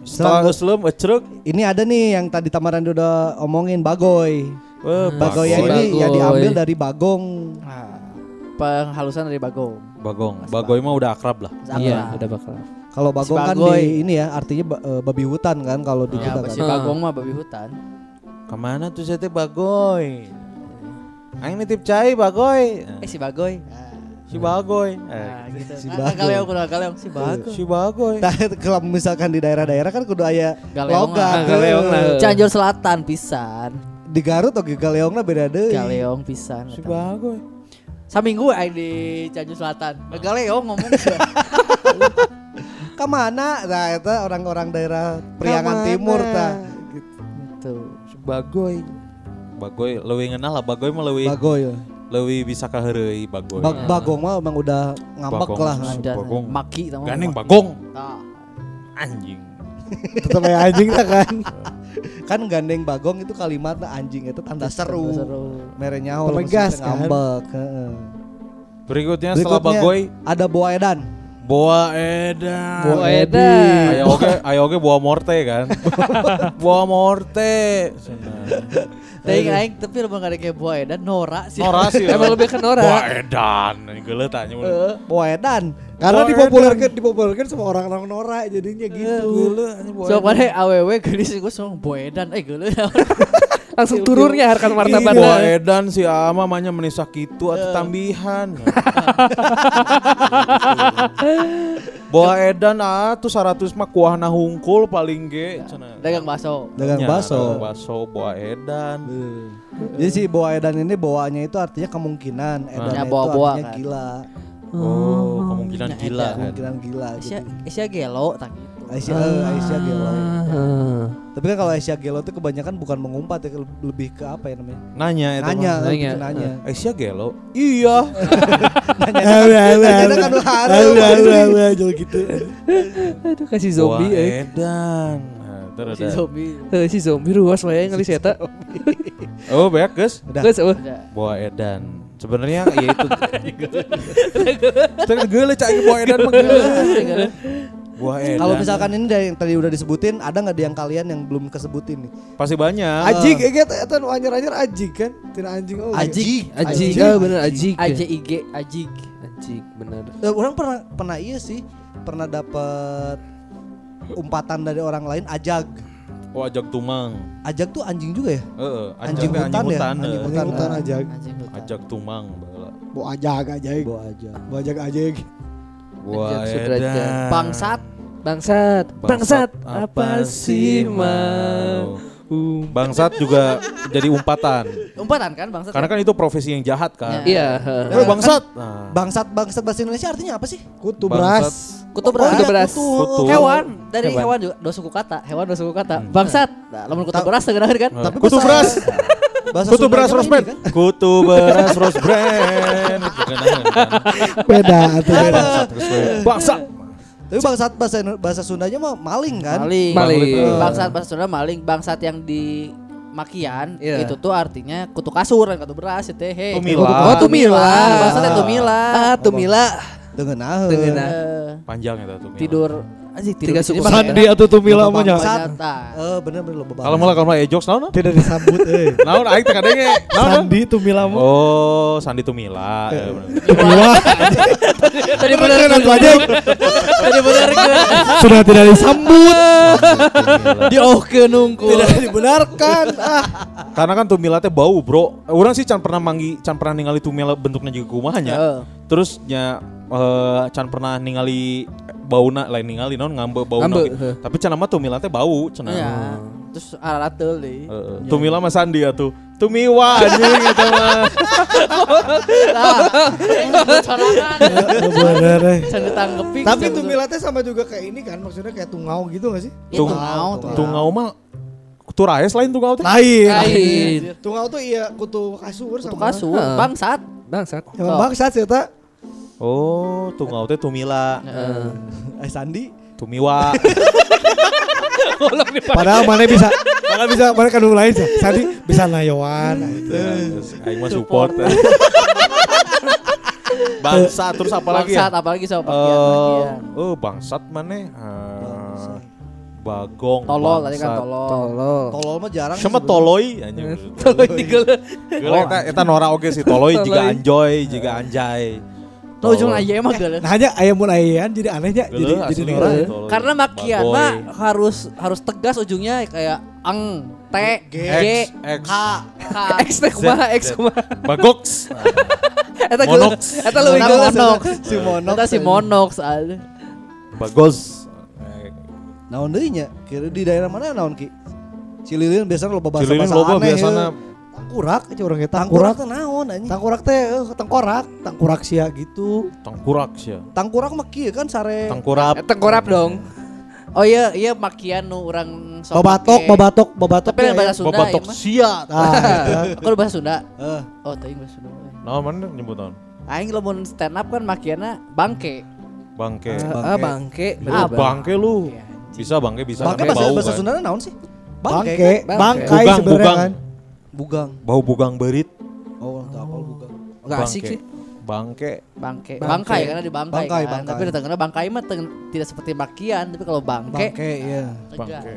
Setelah Islam ecrek, Ini ada nih yang tadi Tamaran udah omongin bagoy. eh, Bagoy Bagoy. ini ya diambil dari bagong. Penghalusan dari bagong. Bagong. Bagoy mah udah akrab lah. Iya, udah bakal. Kalau bagong kan di ini ya artinya eh, babi hutan kan kalau di Ya, kita si kan. bagong mah babi hutan. Ke mana tuh saya teh Bagoy? Aing nitip cai Bagoy. Eh si bagoy. Si Bagoy. Eh, Nah, gitu. Si Bagoy. Galeong kudu galeong si bagoy. si Bagoy. Nah, kalau misalkan di daerah-daerah kan kudu aya Galeong logat. Galeong lah. Cianjur Selatan pisan. Di Garut oke galeongna beda deui. Galeong pisan. Si. Bagoy. Saminggu aing di Cianjur Selatan. Galeong ngomong sih. Kamana? Nah, itu orang-orang daerah Priangan? Timur tah. Gitu. Si Bagoy. Bagoy leuwih ngeunah lah Bagoy mah leuwih Bagoy. Leuwih bisa kaheureuy Bagoy. Bag bagong mah emang udah ngambek Bagong. lah. Bagong. Maki tama. Gandeng Bagong. Tah. Anjing. Tetep kayak anjing lah kan. kan gandeng bagong itu kalimatnya anjing itu tanda seru. seru. Mere nyaho Pemegas, mesti kan? ngambek. heeh. Berikutnya setelah Berikutnya Bagoy, ada Boa Edan. Boa Edan. Boa edan. Ayo oke, ayo oke Boa Morte kan. Boa Morte. Tapi aing tapi lo nggak ada kayak boy dan Nora sih. Nora sih. Emang lebih ke Nora. Boa Edan. Geuleuh tanya Boa Edan. Karena Boa dipopulerkan dipopulerkan sama orang-orang Nora jadinya gitu. So pada aww gelis gue sama boy dan eh gue Langsung turunnya harkat Boa martabatnya. Edan si Ama manya menisak itu atau tambihan. Boa Edan ah tuh 100 mah kuahna hungkul paling ge cenah. dagang bakso. Dagang dagang bakso Boa Edan. Jadi si Boa Edan ini bawaannya itu artinya kemungkinan. Edan Ya, itu boa-boa artinya kan. gila. Oh, kemungkinan Nya, gila edan. kan. Kemungkinan gila gitu. Asia gelo tak gitu. Aisyah, eh, Aisyah gelo. Ah. Tapi kan kalau Aisyah gelo itu kebanyakan bukan mengumpat ya, lebih ke apa ya namanya? Nanya itu Nanya, mah. lebih Nanya. ke nanya. Aisyah gelo. Iya. Nanya kan haru. Jual gitu. Aduh kasih zombie eh. Edan. Nah, terus Si zombie. Eh, si zombie ruas wae ngelis eta. Oh, banyak guys. Geus eueuh. Ada. Boa Edan. Sebenarnya ya itu. Tapi gue cak Boa Edan mah. Kalau misalkan ini dari yang tadi udah disebutin, ada nggak di yang kalian yang belum kesebutin nih? pasti banyak. Ajik ya kita eta nu anyar-anyar ajik kan. Tidak anjing oh. Ajik. Ajik. Ajik. Ah bener ajik. AJIG Ajik. Ajik bener. Eh, orang pernah pernah iya sih, pernah dapat umpatan dari orang lain ajag. Oh, ajak tumang. Ajag tuh anjing juga ya? Heeh, Anjing teh hutan ya? hutan. Anjing eh. hutan. Hutan ajak. Anjing hutan. Ajak tumang. Bo ajak ajak. Bawa aja. Bo ajak ajak. Boa Ajak sudrajat. Edan. Bangsat. Bangsat, bangsat, apa sih mau? Bangsat juga jadi umpatan. Umpatan kan bangsat. Karena kan itu profesi yang jahat kan. Iya. Eh, bangsat. Nah, Bangsat bangsat bahasa Indonesia artinya apa sih? Kutu beras. Kutu Oh, beras. Kutu beras. Kutu. Hewan dari Hewan. hewan juga dua suku kata. Hewan dua suku kata. Bangsat. Nah, lamun kutu beras dengerin kan? Eh, Tapi kutu beras. Bahasa Kutu beras mah rose ini brand. kan? Kutu beras rose brand. Itu kan, kan. Beda atuh beda. Bangsat. Tapi bangsat bahasa bahasa Sundanya mah maling kan? Maling. Maling. Bangsat bahasa Sunda maling. Bangsat yang di Makian Iya. itu tuh artinya kutu kasur dan kutu beras itu he. Tumila. Oh, Tumila. Bangsatnya tumila. Ah, Tumila. Dengan ah. Dengan. Eh, Panjang itu tuh. tidur anjing Tiga suku Sandi atau tumila mah nya. Bangsat. Nah, Eh bener bener lo bebas. Kalau mulai kalau ejok naon? Tidak disambut eh. Naon aing teh kadenge. Sandi tumila mah. Oh, Sandi Tumila. Ya, bener. Wah, tadi bener atuh aja tadi bener sudah tidak disambut. di oh nungku. Tidak dibenarkan. Ah. Karena kan Tumila teh bau, Bro. Orang sih can pernah manggi, can pernah ningali Tumila bentuknya juga kumahnya. Heeh. Terus nya eh, can pernah ningali bauna lain ningali naon ngambe bauna Ngambe, gitu. Tapi can mah Tumila teh bau cenah. Iya. Terus alat teuing deh. Heeh. Tumila mah Sandi atuh. Tumiwa anjing eta mah. Eh. Can ditanggepi. Tapi tumila teh sama juga kayak ini kan, maksudnya kayak tungau gitu gak sih? Itu Tung- mau tuh. Tungau mah Turaes lain tungau teh. Lain. Lain. Tungau tuh iya kutu kasur Kutu sama. kasur, Heeh. bangsat. Bangsat. Emang bangsat sih ta. Oh, tungau teh Tumila. Eh Sandi. Tumiwa. Padahal mana bisa, mana bisa, mana kandung lain sih. Sandi bisa nah. Terus aing mah support. Bangsa terus apa lagi ya? Bangsat apalagi sama Eh, pakian-pakian. oh bangsat mana? Ah, bagong. Tolol tadi kan bangsat. tolol. Tolol. Tolol mah jarang. Sama sih toloi anjing. Tolol digeuleuh. Geuleuh eta eta Nora oge sih toloi juga Toloi. anjoy, juga anjay. Tuh ujung aja emang. Nah hanya ayam mun ayam jadi anehnya jadi jadi. Toloi. Karena makian mah harus harus tegas ujungnya kayak ang, t, g, X, X, k, k. X teh kumaha X kumaha. Bagox. Eta Monox. Eta leuwih geuleuh. monox. Si Monox. Eta si monox ada. Bagos. Naon deui nya? Kira di daerah mana naon Ki? Cililin biasanya lo bahasa Cililin bahasa loba aneh. Ya. Tangkurak aja orang kita Tangkurak tangkurak. teh naon anjing? Tangkurak teh eh, tengkorak, tangkurak sia gitu. tangkurak sih. Tangkurak mah kieu kan sare. Tangkurap. Korap dong. Oh iya iya makian nu orang sok Babatok, babatok, babatok. Tapi yang teh bahasa aya. Sunda Babatok mah. sia. Nah, eta. Kalau bahasa Sunda. Eh, Oh, tadi bahasa Sunda. Nah, mana nyebut naon? Aing lamun stand up kan makiana bangke. Bangke. Ah bangke. Ah, bangke lu. Ya, anjing. Bisa bangke bisa. Bangke bahasa bau bahasa kan. Sunda naon sih? Bangke, bangkai Bugang, sebenarnya kan. Bugang. Bau bugang berit. Oh, enggak apa bugang. Enggak asik Bangke. sih. Bangke. Bangke. Bangke. Bangkai karena di bangkai, Bangkai, kan. bangkai. Tapi di tengahnya bangkai mah teng- tidak seperti makian, tapi kalau bangke, Bangke, iya. tegas. Bangke.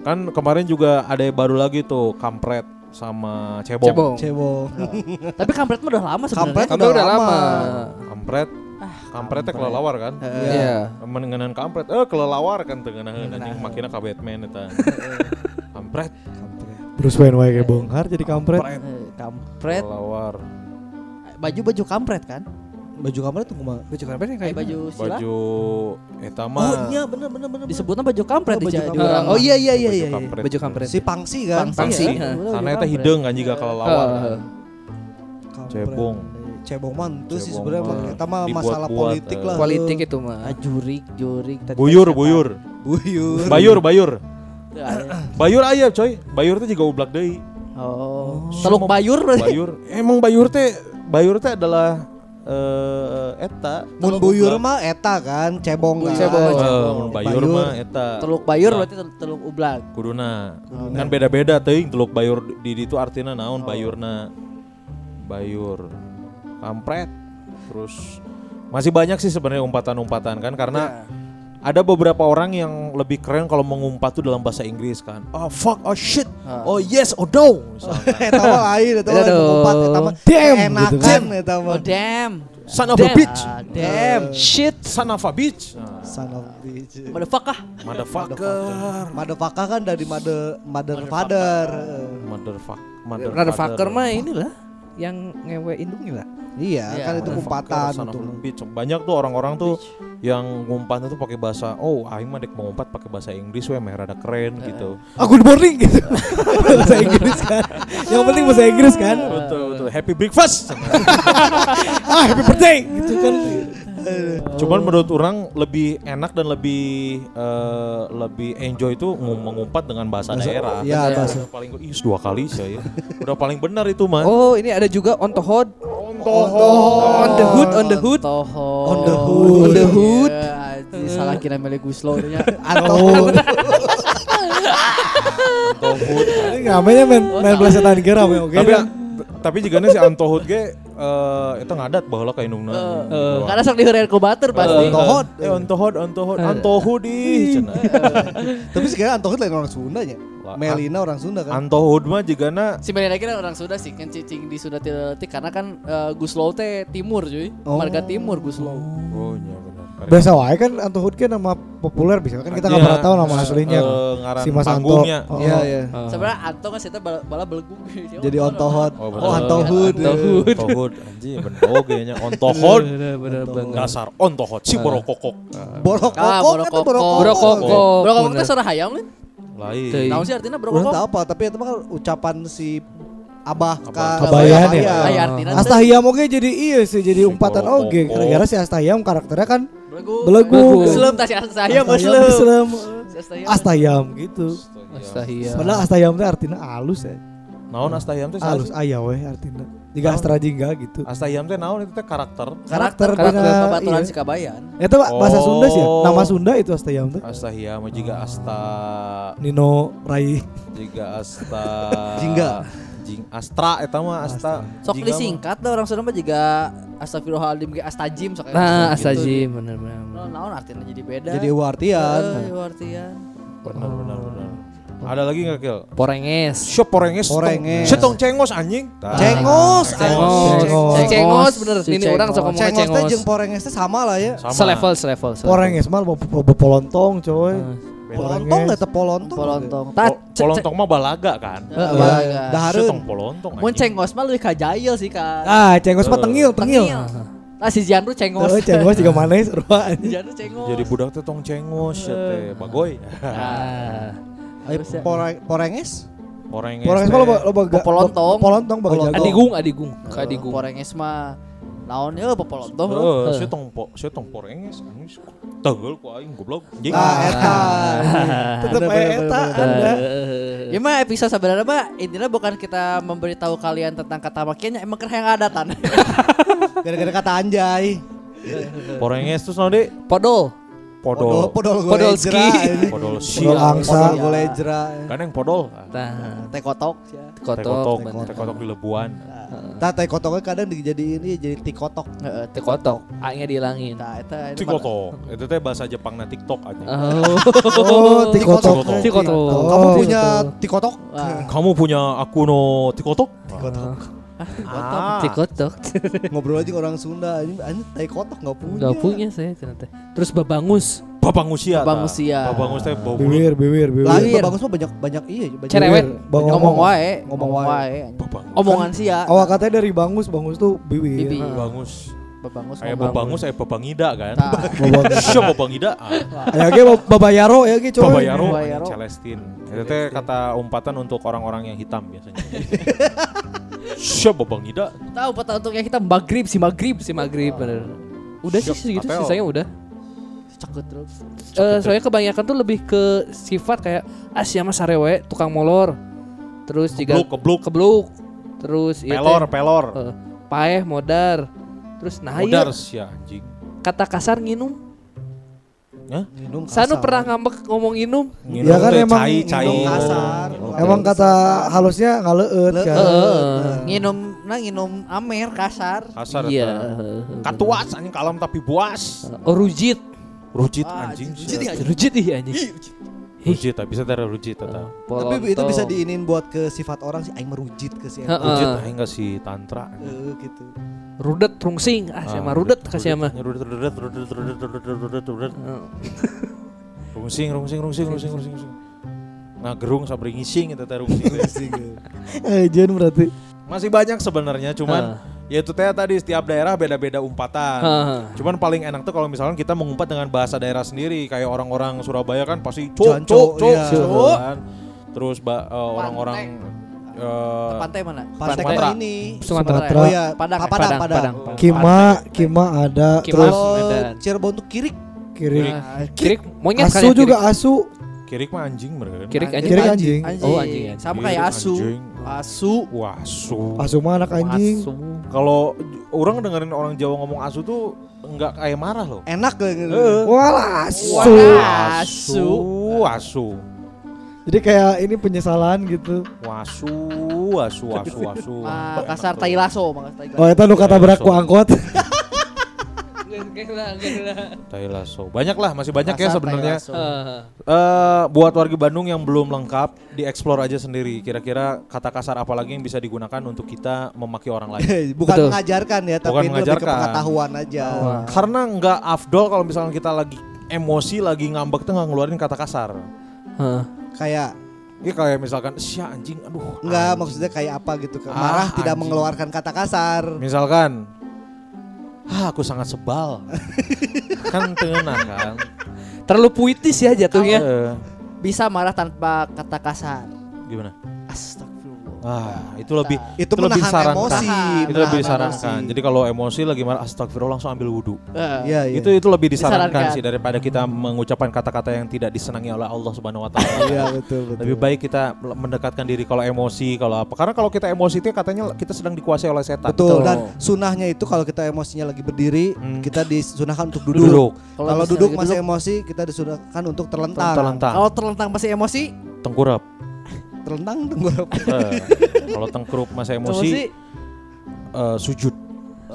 Kan kemarin juga ada yang baru lagi tuh kampret sama cebong. Cebong. Cebong. Tapi kampret mah udah lama sebenarnya. Kampret Kamu udah lama. Kampret. Kampretnya kelelawar kan? Iya. Mengenai kampret, eh kelelawar kan teu ngeunaheun anjing makina ka Batman eta. kampret, Bruce Wayne wae kayak bongkar jadi kampret. Eh, Kampret, kelelawar. baju-baju kampret kan? Baju kampret tuh kumaha? Baju kampret yang Kayak baju sila. Baju eta Oh mah iya bener bener bener. Disebutnya baju kampret Oh, di, baju di kampret. orang. Oh iya iya iya baju iya. iya. kampret. baju kampret. Si Pangsi kan? Pangsi. Ya. Karena eta hidung kan juga. Heeh. Kampret. Cebong. Cebong mah itu sih sebenarnya mah eta mah masalah dibuat-buat, politik eh. lah. Politik itu mah. Ah, jurik, jurik. Tadi Buyur, buyur. Buyur. Bayur, bayur. Tuh. Bayur aya coy. Bayur teh juga ublak deui. Oh. Teluk bayur. Bayur. Emang bayur teh bayur teh adalah eh eta. Mun buyur mah eta kan, cebong kan. Cebong. Eh, mun bayur Bayur. mah eta. Teluk bayur Ublak. berarti tel- teluk ublak. kuduna kan beda-beda teuing teluk bayur di ditu artinya naon bayurna bayur kampret terus masih banyak sih sebenarnya umpatan-umpatan kan karena ada beberapa orang yang lebih keren kalau mengumpat tuh dalam bahasa Inggris kan oh fuck oh shit Ah. oh yes oh no. Eta mah lain, eta mah mengumpat, eta mah Damn, enakan gitu eta mah. Oh damn. son of a Damn. bitch Ah, damn. Shit. son of a bitch Nah, Son of bitch. Motherfucker. motherfucker Motherfucker kan dari mother mother father. motherfuck mother Motherfucker mah inilah yang ngewe indungnya lah. Iya, Iya, kan itu Motherfucker, umpatan son of itu. a bitch. Banyak tuh orang-orang tuh yang ngumpatnya tuh pakai bahasa oh aing mah dek mau ngumpat pakai bahasa Inggris we meh rada keren gitu. Ah good morning gitu. bahasa Inggris kan. Yang penting bahasa Inggris kan. betul betul happy breakfast. ah happy birthday gitu kan. Cuman menurut orang lebih enak dan lebih eh, lebih enjoy itu ngum- mengumpat dengan bahasa, Bahasa- daerah. iya, Udah bahasa. paling ih dua kali saya. Udah paling benar itu mah. Oh, ini ada juga on the hood. On the hood, on the hood. On the hood. On the hood. Ya, anjing, salah kira Meli Guslo nya. Atau Ontohut. Ini namanya main main pelesetan geram ya oke. Tapi tapi jika si Antohut ge eh itu ngadat baheula ka indungna. Eh, Karena sok diheureuy ku batur pasti. Ontohut. Eh Antohut, Antohut, Antohut ih cenah. Tapi sekarang Antohut lain orang Sunda nya. Melina orang Sunda kan. Antohut mah jigana Si Meli lagi orang Sunda sih kan cicing di Sunda Tileutik karena kan eh, Guslo teh timur cuy. Oh. Marga timur Guslo. Oh iya benar. Biasa wae kan Antohut kan nama populer bisa kan kita nggak Iya. pernah tahu nama aslinya. Eh, ngaran si Mas Anto. Oh, Iya, oh. iya. Sebenarnya Anto kan kita bala, bala belegu. Jadi Ontohut. Oh, bener. Oh, Antohut. Antohut. Antohut anjing bener oge nya. Antohut. Bener bener banget. Dasar Antohut si borokokok. Borokoko Ah, kan itu borokoko. borokoko. Borokoko. Bro kamu Lain. Naon sih artinya bro kok? teu apa, tapi itu mah kan ucapan si Abah ka Kabayan ya? Teh Astahiyam oke jadi iya sih jadi umpatan oke gara-gara si Astahiyam karakternya kan belegu. tah si Astahiyam Astahiyam muslim. Astahiyam. Astahiyam gitu. Astahiyam. Padahal Astahiyam teh artinya alus ya. Naon Astahiyam teh Alus salah. aya weh artinya. Jika Astra Jingga gitu. Astahiyam teh naon itu teh karakter. Karakter Karakter babaturan iya. si Kabayan. Itu bahasa Oh. Sunda sih ya. Nama Sunda itu Astahiyam teh. Astahiyam jiga Asta Nino Rai. jiga Asta Jingga. Jing Astra eta mah Asta. Sok disingkat dah orang Sunda mah juga Astagfirullahaladzim ge Astajim sok Nah, gitu. astajim bener bener. Nah, naon artinya jadi beda. Jadi artian. Eh, artian. Benar benar benar. Ada lagi nggak Kil? Porenges. Shop porenges. Porenges. Setong cengos anjing. Cengos. Cengos. Cengos. Cengos bener. Si Ini orang sok ngomongnya Cengos cengos. jeung porenges teh sama lah ya. Sama. Selevel, selevel. selevel. Porenges mah polontong coy. Polontong eta polontong. Polontong. Polontong mah balaga kan. Heeh, Iya. balaga. Dahareun. Setong polontong Mun cengos mah lebih ka jail sih kan. Ah, cengos mah tengil, tengil. Nah si Janru cengos. Oh, cengos juga manis Si anjing. Janru cengos. Jadi budak teh tong cengos ya teh bagoy. Ah. Ayo, pore- Porenges? Porenges. Porenges mah ga- Popolontong. Polontong baga Polontong. jago. Adigung, adigung, ka adigung. Porenges mah naon ya popolontong. Heeh, saya tong po, saya tong porenges. Tegal ku aing goblok. Anjing. Nah, eta. Tetep aya eta Anda. Ya mah episode sebenarnya mah intinya bukan kita memberitahu kalian tentang kata makiannya emang yang adatan. Gara-gara kata anjay. Porenges terus naon, Dek? Podol. Podol, podol Podolski. podol Podol angsa. Podol golejra. kan yang podol, Nah, Teh kotok. ya. teh kotok, teh kotok di lebuan. Tah teh kotoknya kadang dijadiin ini jadi tikotok. Heeh, Teh kotok, A-nya dihilangin. Tah eta Ti kotok, itu teh bahasa Jepang na TikTok aja. Oh, Oh, tikotok. Tikotok. Tikotok. Kamu punya tikotok? Kamu punya aku no tikotok? Tikotok. Ah, Tikotok. Ngobrol aja orang Sunda. Ini ini teh kotok nggak punya. Gak punya saya ternyata. Terus babangus. Babang usia. Babang tah. usia. Babang usia bau. Bibir, bibir, bibir. Lagi Bibir. bagus mah banyak banyak iya banyak. Cerewet. Bang ngomong wae, Ngomong ngomong wae. Omongan sia. Awak katanya dari bangus, bangus tuh bibir. Bibir. Babangus. Babangus Kayak babangus kayak babangida kan. Babangus. Siapa babangida? Ya ge babayaro ya ge coy. Babayaro, Babayaro. Celestin. Itu teh kata umpatan untuk orang-orang yang hitam biasanya. Siapa babangida? Tahu peta untuk yang kita magrib si magrib Si maghrib bener. Udah sih Siap, segitu apel. sisanya udah. cakut terus. Eh soalnya kebanyakan tuh lebih ke sifat kayak ah siapa sarewe tukang molor. Terus juga Kebluk, kebluk. kebluk. Terus teh, Pelor, pelor. eh, paeh modar. Terus nah ieu Mudar sih anjing. kata kasar nginum. Hah? Minum Sanu kasar. pernah ngambek ngomong inum. Nginum Ya kan teh emang cai, cai. minum kasar. Emang kata halusnya ngaleut kan. Heeh. Nginum nah nginum amer kasar. Kasar Iya. Katuas anjing kalem tapi buas. Oh rujit. Rujit Ah, anjing. rujit ya. Rujit ih anjing. Rujit, ah, bisa tara rujit eta. Tapi itu bisa diinin buat ke sifat orang sih aing merujit ke si Heeh. Rujit ah enggak sih tantra. Eh, gitu. rudet rungsing ah saya mah rudet kasih mah. Rudet, rudet, rudet, rudet, rudet, rudet, rudet. Rungsing, rungsing, rungsing, rungsing, rungsing, rungsing. Nah, gerung sabri ngising eta teh rungsing. teh. Eh jen berarti. Masih banyak sebenarnya, cuman ya itu teh tadi setiap daerah beda-beda umpatan. Heeh. Cuman paling enak tuh kalau misalkan kita mengumpat dengan bahasa daerah sendiri kayak orang-orang Surabaya kan pasti cuk Janco, cuk cuk iya. cuk, kan. Terus eh, orang-orang eh, Pantai mana? Pantai Sumatera. mah ini. Sumatera. Oh ya, Padang, Pa- Padang, Padang, Padang. Padang. Kima, Kima ada. Kima. Terus Medan. Cirebon tuh kirik. kiri. Ah, Kirik monyet Asu juga asu. Kirik mah anjing mereka kan. Kirik anjing. Kirik anjing. Oh, anjing, anjing. Sama kayak asu. anjing. Asu. Wah, asu. Asu mah anak anjing. Asu. Kalau orang dengerin orang Jawa ngomong asu tuh enggak kayak marah loh. Enak lah gitu. Eh. Walah asu. Wah. Asu, asu. Jadi kayak ini penyesalan gitu. Wasu, asu, asu, asu. Ah, kasar tai lasso, makas tai Oh itu nu kata berak ku angkot. Tai lasso. Banyak lah, masih banyak ya sebenarnya. tai lasso. Eh, Eh buat warga Bandung yang belum lengkap, dieksplor aja sendiri. Kira-kira kata kasar apa lagi yang bisa digunakan untuk kita memaki orang lain. Bukan Betul. mengajarkan ya, tapi Bukan ini lebih ke mengajarkan. pengetahuan aja. Karena nggak afdol kalau misalnya kita lagi emosi, lagi ngambek tuh nggak ngeluarin kata kasar. heeh. Kayak Ini kayak misalkan, sia anjing, aduh. enggak anjing." maksudnya kayak apa gitu. Ah, Marah tidak anjing. mengeluarkan kata kasar. Misalkan, ah aku sangat sebal. kan tenang kan. Terlalu puitis ya jatuhnya. Eh, Bisa marah tanpa kata kasar. gimana? Astagfirullah. Ah, itu lebih Itu lebih menahan disarankan. emosi. Itu lebih disarankan. emosi. Jadi kalau emosi lagi marah astagfirullah langsung ambil wudhu. Eh, Iya, iya. Itu itu lebih disarankan, Disarankan. sih daripada kita mengucapkan kata-kata yang tidak disenangi oleh Allah Subhanahu wa taala. Iya, betul, betul. Lebih baik kita mendekatkan diri kalau emosi, kalau apa. Karena kalau kita emosi itu katanya kita sedang dikuasai oleh setan. Betul. Betul. Dan sunahnya itu kalau kita emosinya lagi berdiri, Hmm. kita disunahkan untuk duduk. Duduk. Kalau duduk masih duduk, emosi, kita disunahkan untuk terlentang. Terlentang, Kalau terlentang masih emosi, tengkurap. Terlentang tenggorok. Eh, kalau tengkurup masa emosi, emosi eh, sujud.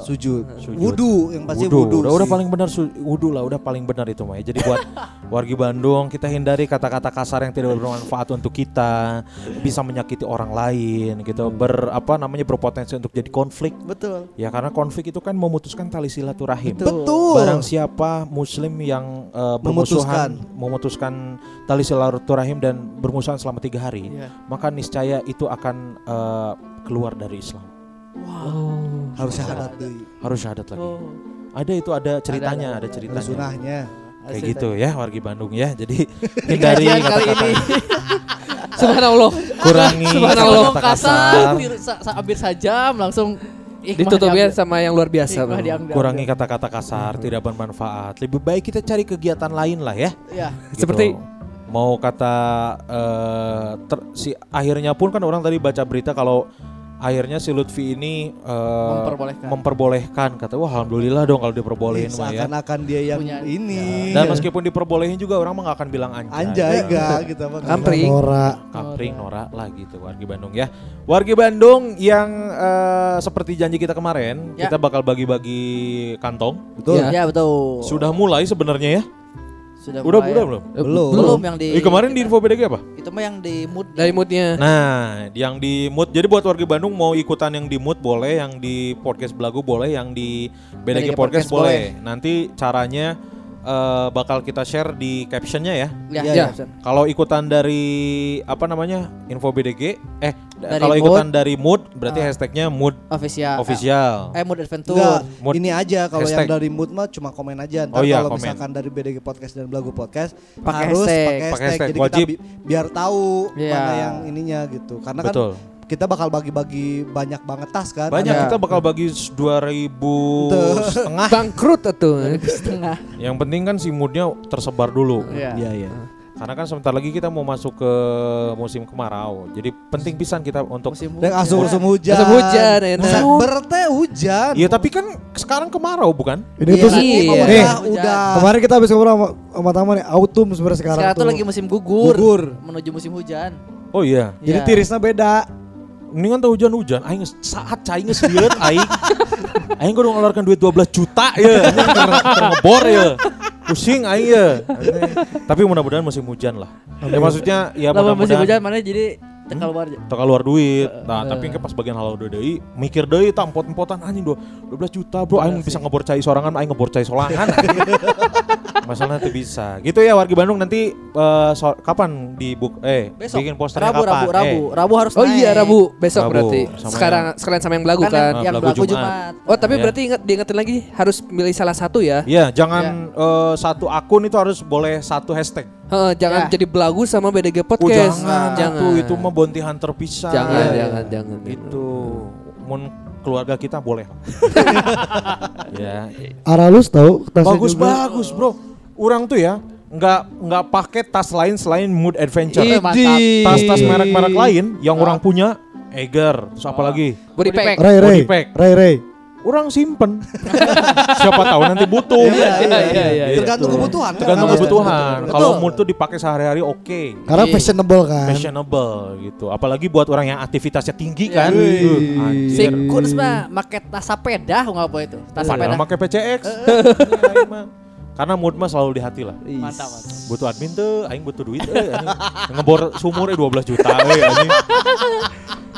Sujud. Sujud. Wudu yang pasti Wudu. wudu. Udah, udah paling benar wudu lah, udah paling benar itu mah. Jadi buat wargi Bandung kita hindari kata-kata kasar yang tidak bermanfaat untuk kita, bisa menyakiti orang lain gitu, ber apa namanya berpotensi untuk jadi konflik. Betul. Ya karena konflik itu kan memutuskan tali silaturahim. Betul. Barang siapa muslim yang eh, bermusuhan memutuskan tali silaturahim dan bermusuhan selama tiga hari, Iya. maka niscaya itu akan eh, keluar dari Islam. Oh. Harus syahadat deui. Harus syahadat lagi. Oh. Ada itu ada ceritanya, ada, Ada ceritanya. sunahnya. Kayak gitu ya wargi Bandung ya. Jadi hindari kata-kata ini Subhanallah. kurangi Subhanallah. kata-kata hampir sajam langsung hikmah Ditutup diambil. sama yang luar biasa. Diambil. kurangi kata-kata kasar, tidak bermanfaat. Lebih baik kita cari kegiatan lain lah ya. Iya. Gitu. Seperti- mau kata eh, ter- si akhirnya pun kan orang tadi baca berita kalau akhirnya si Lutfi ini eh, Memperbolehkan. memperbolehkan. kata wah alhamdulillah dong kalau diperbolehin mah ya Seakan-akan dia yang Punya- ini. dan meskipun diperbolehin juga orang mah akan bilang anjay Anjay enggak gitu apa. Ampring. Nora. Kapring Nora lah gitu wargi Bandung ya wargi Bandung yang eh, seperti janji kita kemarin Ya. kita bakal bagi-bagi kantong Betul. Ya. Ya betul. sudah mulai sebenarnya ya Sudah udah mulai udah belum Belum. Belum yang di Eh, kemarin di info BDG apa itu mah yang di mood Dari moodnya. Nah, yang di mood. Jadi buat warga Bandung mau ikutan yang di mood boleh, yang di podcast Belagu boleh, yang di BDG, BDG podcast, Podcast boleh. Nanti caranya eh, bakal kita share di captionnya ya. ya, Ya, ya. Caption. Kalau ikutan dari apa namanya info BDG, eh kalau Mood. ikutan dari mood berarti Ah. hashtagnya mood official. official. Eh mood adventure. Enggak, Mood- ini aja kalau yang dari mood mah cuma komen aja. Oh Ntar iya, kalau komen. misalkan dari BDG Podcast dan Belagu Podcast Pakai harus hashtag. pakai hashtag. hashtag, Jadi wajib. kita bi- biar tahu Iya. mana yang ininya gitu. Karena kan Betul. Kita bakal bagi-bagi banyak banget tas kan. Banyak Ada. kita bakal bagi 2000 Tuh. setengah. Bangkrut atuh. setengah. Yang penting kan si moodnya tersebar dulu. Iya. Iya, iya. Karena kan sebentar lagi kita mau masuk ke musim kemarau. Jadi penting pisan kita untuk Musim Dan asum asum hujan. Asum hujan, teh hujan. Iya tapi kan sekarang kemarau bukan? Ini Iya, tuh Iya. mah Nih. udah, udah. kemarin kita habis ngobrol sama, sama Tama nih autumn sebenarnya sekarang, Sekarang, tuh lagi musim gugur, Gugur. menuju musim hujan. Oh iya. Jadi Iya. tirisnya beda. Mendingan tuh hujan-hujan. Aing saat cai geus lieur aing. Aing kudu ngeluarkan duit 12 juta ya. Ngebor ya. Pusing aing ya. Tapi mudah-mudahan musim hujan lah. Ya maksudnya ya Lamun musim mudah-mudahan hujan mana jadi tekal luar aja. Teka keluar duit. Nah, tapi kan pas bagian halal deui mikir deui tak empot-empotan anjing dua- 12 juta, Bro. Aing bisa ngebor cai sorangan, aing ngebor cai solangan. Masalahnya tuh bisa. Gitu ya wargi Bandung nanti eh, so- kapan di book eh Besok. bikin posternya Rabu, kapan? Rabu, Rabu, Eh, Rabu harus Oh naik. iya Rabu besok Rabu, berarti. sama Sekarang sekalian sama yang belagu Kan kan. yang, yang Belagu belagu Jumat. Jumat. Oh tapi Iya. berarti ingat diingetin lagi harus milih salah satu ya. Iya, jangan eh, satu akun itu harus boleh satu hashtag. Heeh, jangan Ya. jadi belagu sama BDG Oh, podcast. jangan, jangan. tuh itu mah bounty hunter pisah. Jangan, Iya, jangan, jangan. Itu mun keluarga kita boleh. ya. Aralus tahu Bagus juga. bagus, Bro. Orang tuh ya nggak nggak pakai tas lain selain Mood Adventure. Tas-tas merek-merek lain yang orang punya Eger, terus apa lagi? Body Body pack. pack. Ray Ray. Ray Ray. Orang simpen. Siapa tahu nanti butuh. Iya, iya, iya, iya. Tergantung Gitu. kebutuhan. Tergantung Kalau- kebutuhan. Kalau mood tuh dipakai sehari-hari oke. Karena Iya. fashionable kan. Fashionable gitu. Apalagi buat orang yang aktivitasnya tinggi kan. Wih. Uh, Si anjir. Kuns mah make tas sepeda nggak apa itu? Tas Padahal sepeda. pakai PCX. Karena mood mah selalu di hati lah. Mantap, mantap. Butuh admin tuh, aing butuh duit euy anjing. Ngebor sumurnya 12 juta anjing.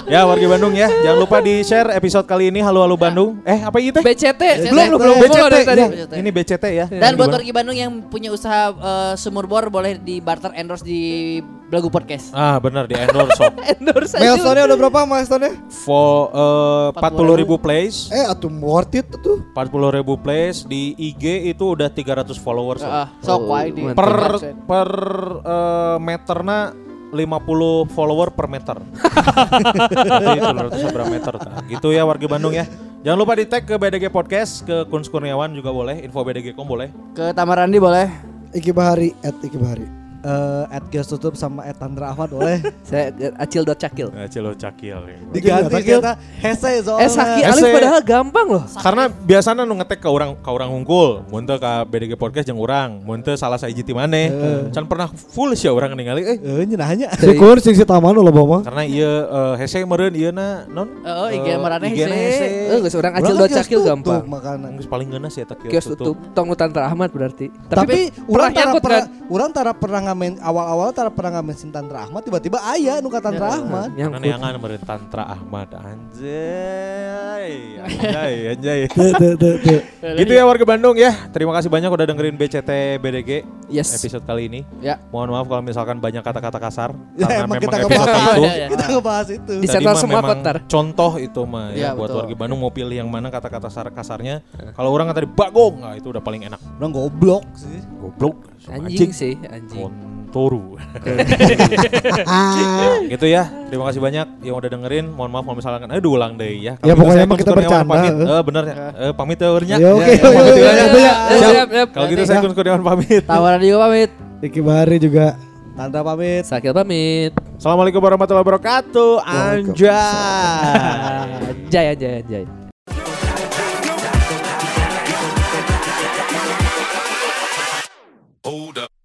Ya warga Bandung ya, jangan lupa di share episode kali ini Halo Halo Bandung. Eh apa itu? BCT. BCT. Belum belum belum BCT. tadi. ya. Ini BCT ya. Dan buat wargi Bandung yang punya usaha eh, sumur bor boleh di barter endorse di Belagu Podcast. Ah benar di endorse sok. Endorse aja. Milestone-nya udah berapa milestone-nya? For eh, 40 ribu plays, Eh, atuh worth it tuh. 40 ribu plays di IG itu udah 300 followers. sok. Ah, sok Oh, wae di mantap. per per eh, meterna 50 follower per meter. Berarti 200 berapa meter. Nah, gitu ya warga Bandung ya. Jangan lupa di tag ke BDG Podcast, ke Kuns Kurniawan juga boleh, info BDG.com boleh. Ke Tamarandi boleh. Iki Bahari at Iki Bahari. Eh, at kios tutup sama at Tandra Ahmad boleh Saya acil.cakil. Nah, cilo cakil. diganti Takil. kita hese soalnya Eh Saki. Alif padahal gampang loh. Karena biasanya nu ngetek ke orang ke orang unggul, mun teu ka BDG Podcast jeung urang, mun teu salah saiji ti maneh. Can pernah full sih orang ningali eh eh nyenahnya Si Kun sing si Taman lo bawa. karena ieu eh, hese meureun ieu na non Oh, IG eh, maraneh IG-na hese. Eh geus orang Orang kan acil.cakil kios gampang. Geus paling ngeunas ya tak Kios tutup tong nu Tantra Ahmad berarti. tapi orang tara nyangkut pernah kan? orang tara pernah ngamen awal-awal tara pernah ngamen sin Tantra Ahmad tiba-tiba aya nu ka Tantra Ahmad Karena Nyangkut. neangan meureun Tantra Ahmad anjay. Anjay, anjay. Tuh, tuh, tuh, tuh. gitu ya warga Bandung ya. Terima kasih banyak udah dengerin BCT BDG Yes. episode kali ini. Ya. Mohon maaf kalau misalkan banyak kata-kata kasar ya karena emang memang kita episode ngebahas itu Ya, ya. kita ngebahas itu Di semua kontar. Contoh itu mah ya, Iya, buat betul. warga Bandung mau pilih yang mana kata-kata kasar kasarnya. Kalau orang tadi bagong, nah itu udah paling enak. orang goblok sih Goblok, Anjing sih, anjing. Kontoru. gitu ya. Terima kasih banyak yang udah dengerin. Mohon maaf kalau misalkan eh diulang deh ya. Ya, Kalau pokoknya saya emang kita bercanda, Pamit. eh. Eh bener ya. Eh pamit ya urnya. Ya oke, Ya, ya, ya, ya. Kalau gitu saya Kun Kurniawan pamit. Tawaran juga pamit. Iki Bahari juga. Tandra pamit Sakil pamit. Assalamualaikum warahmatullahi wabarakatuh. Anjay. Jaya jaya jaya. Hold up.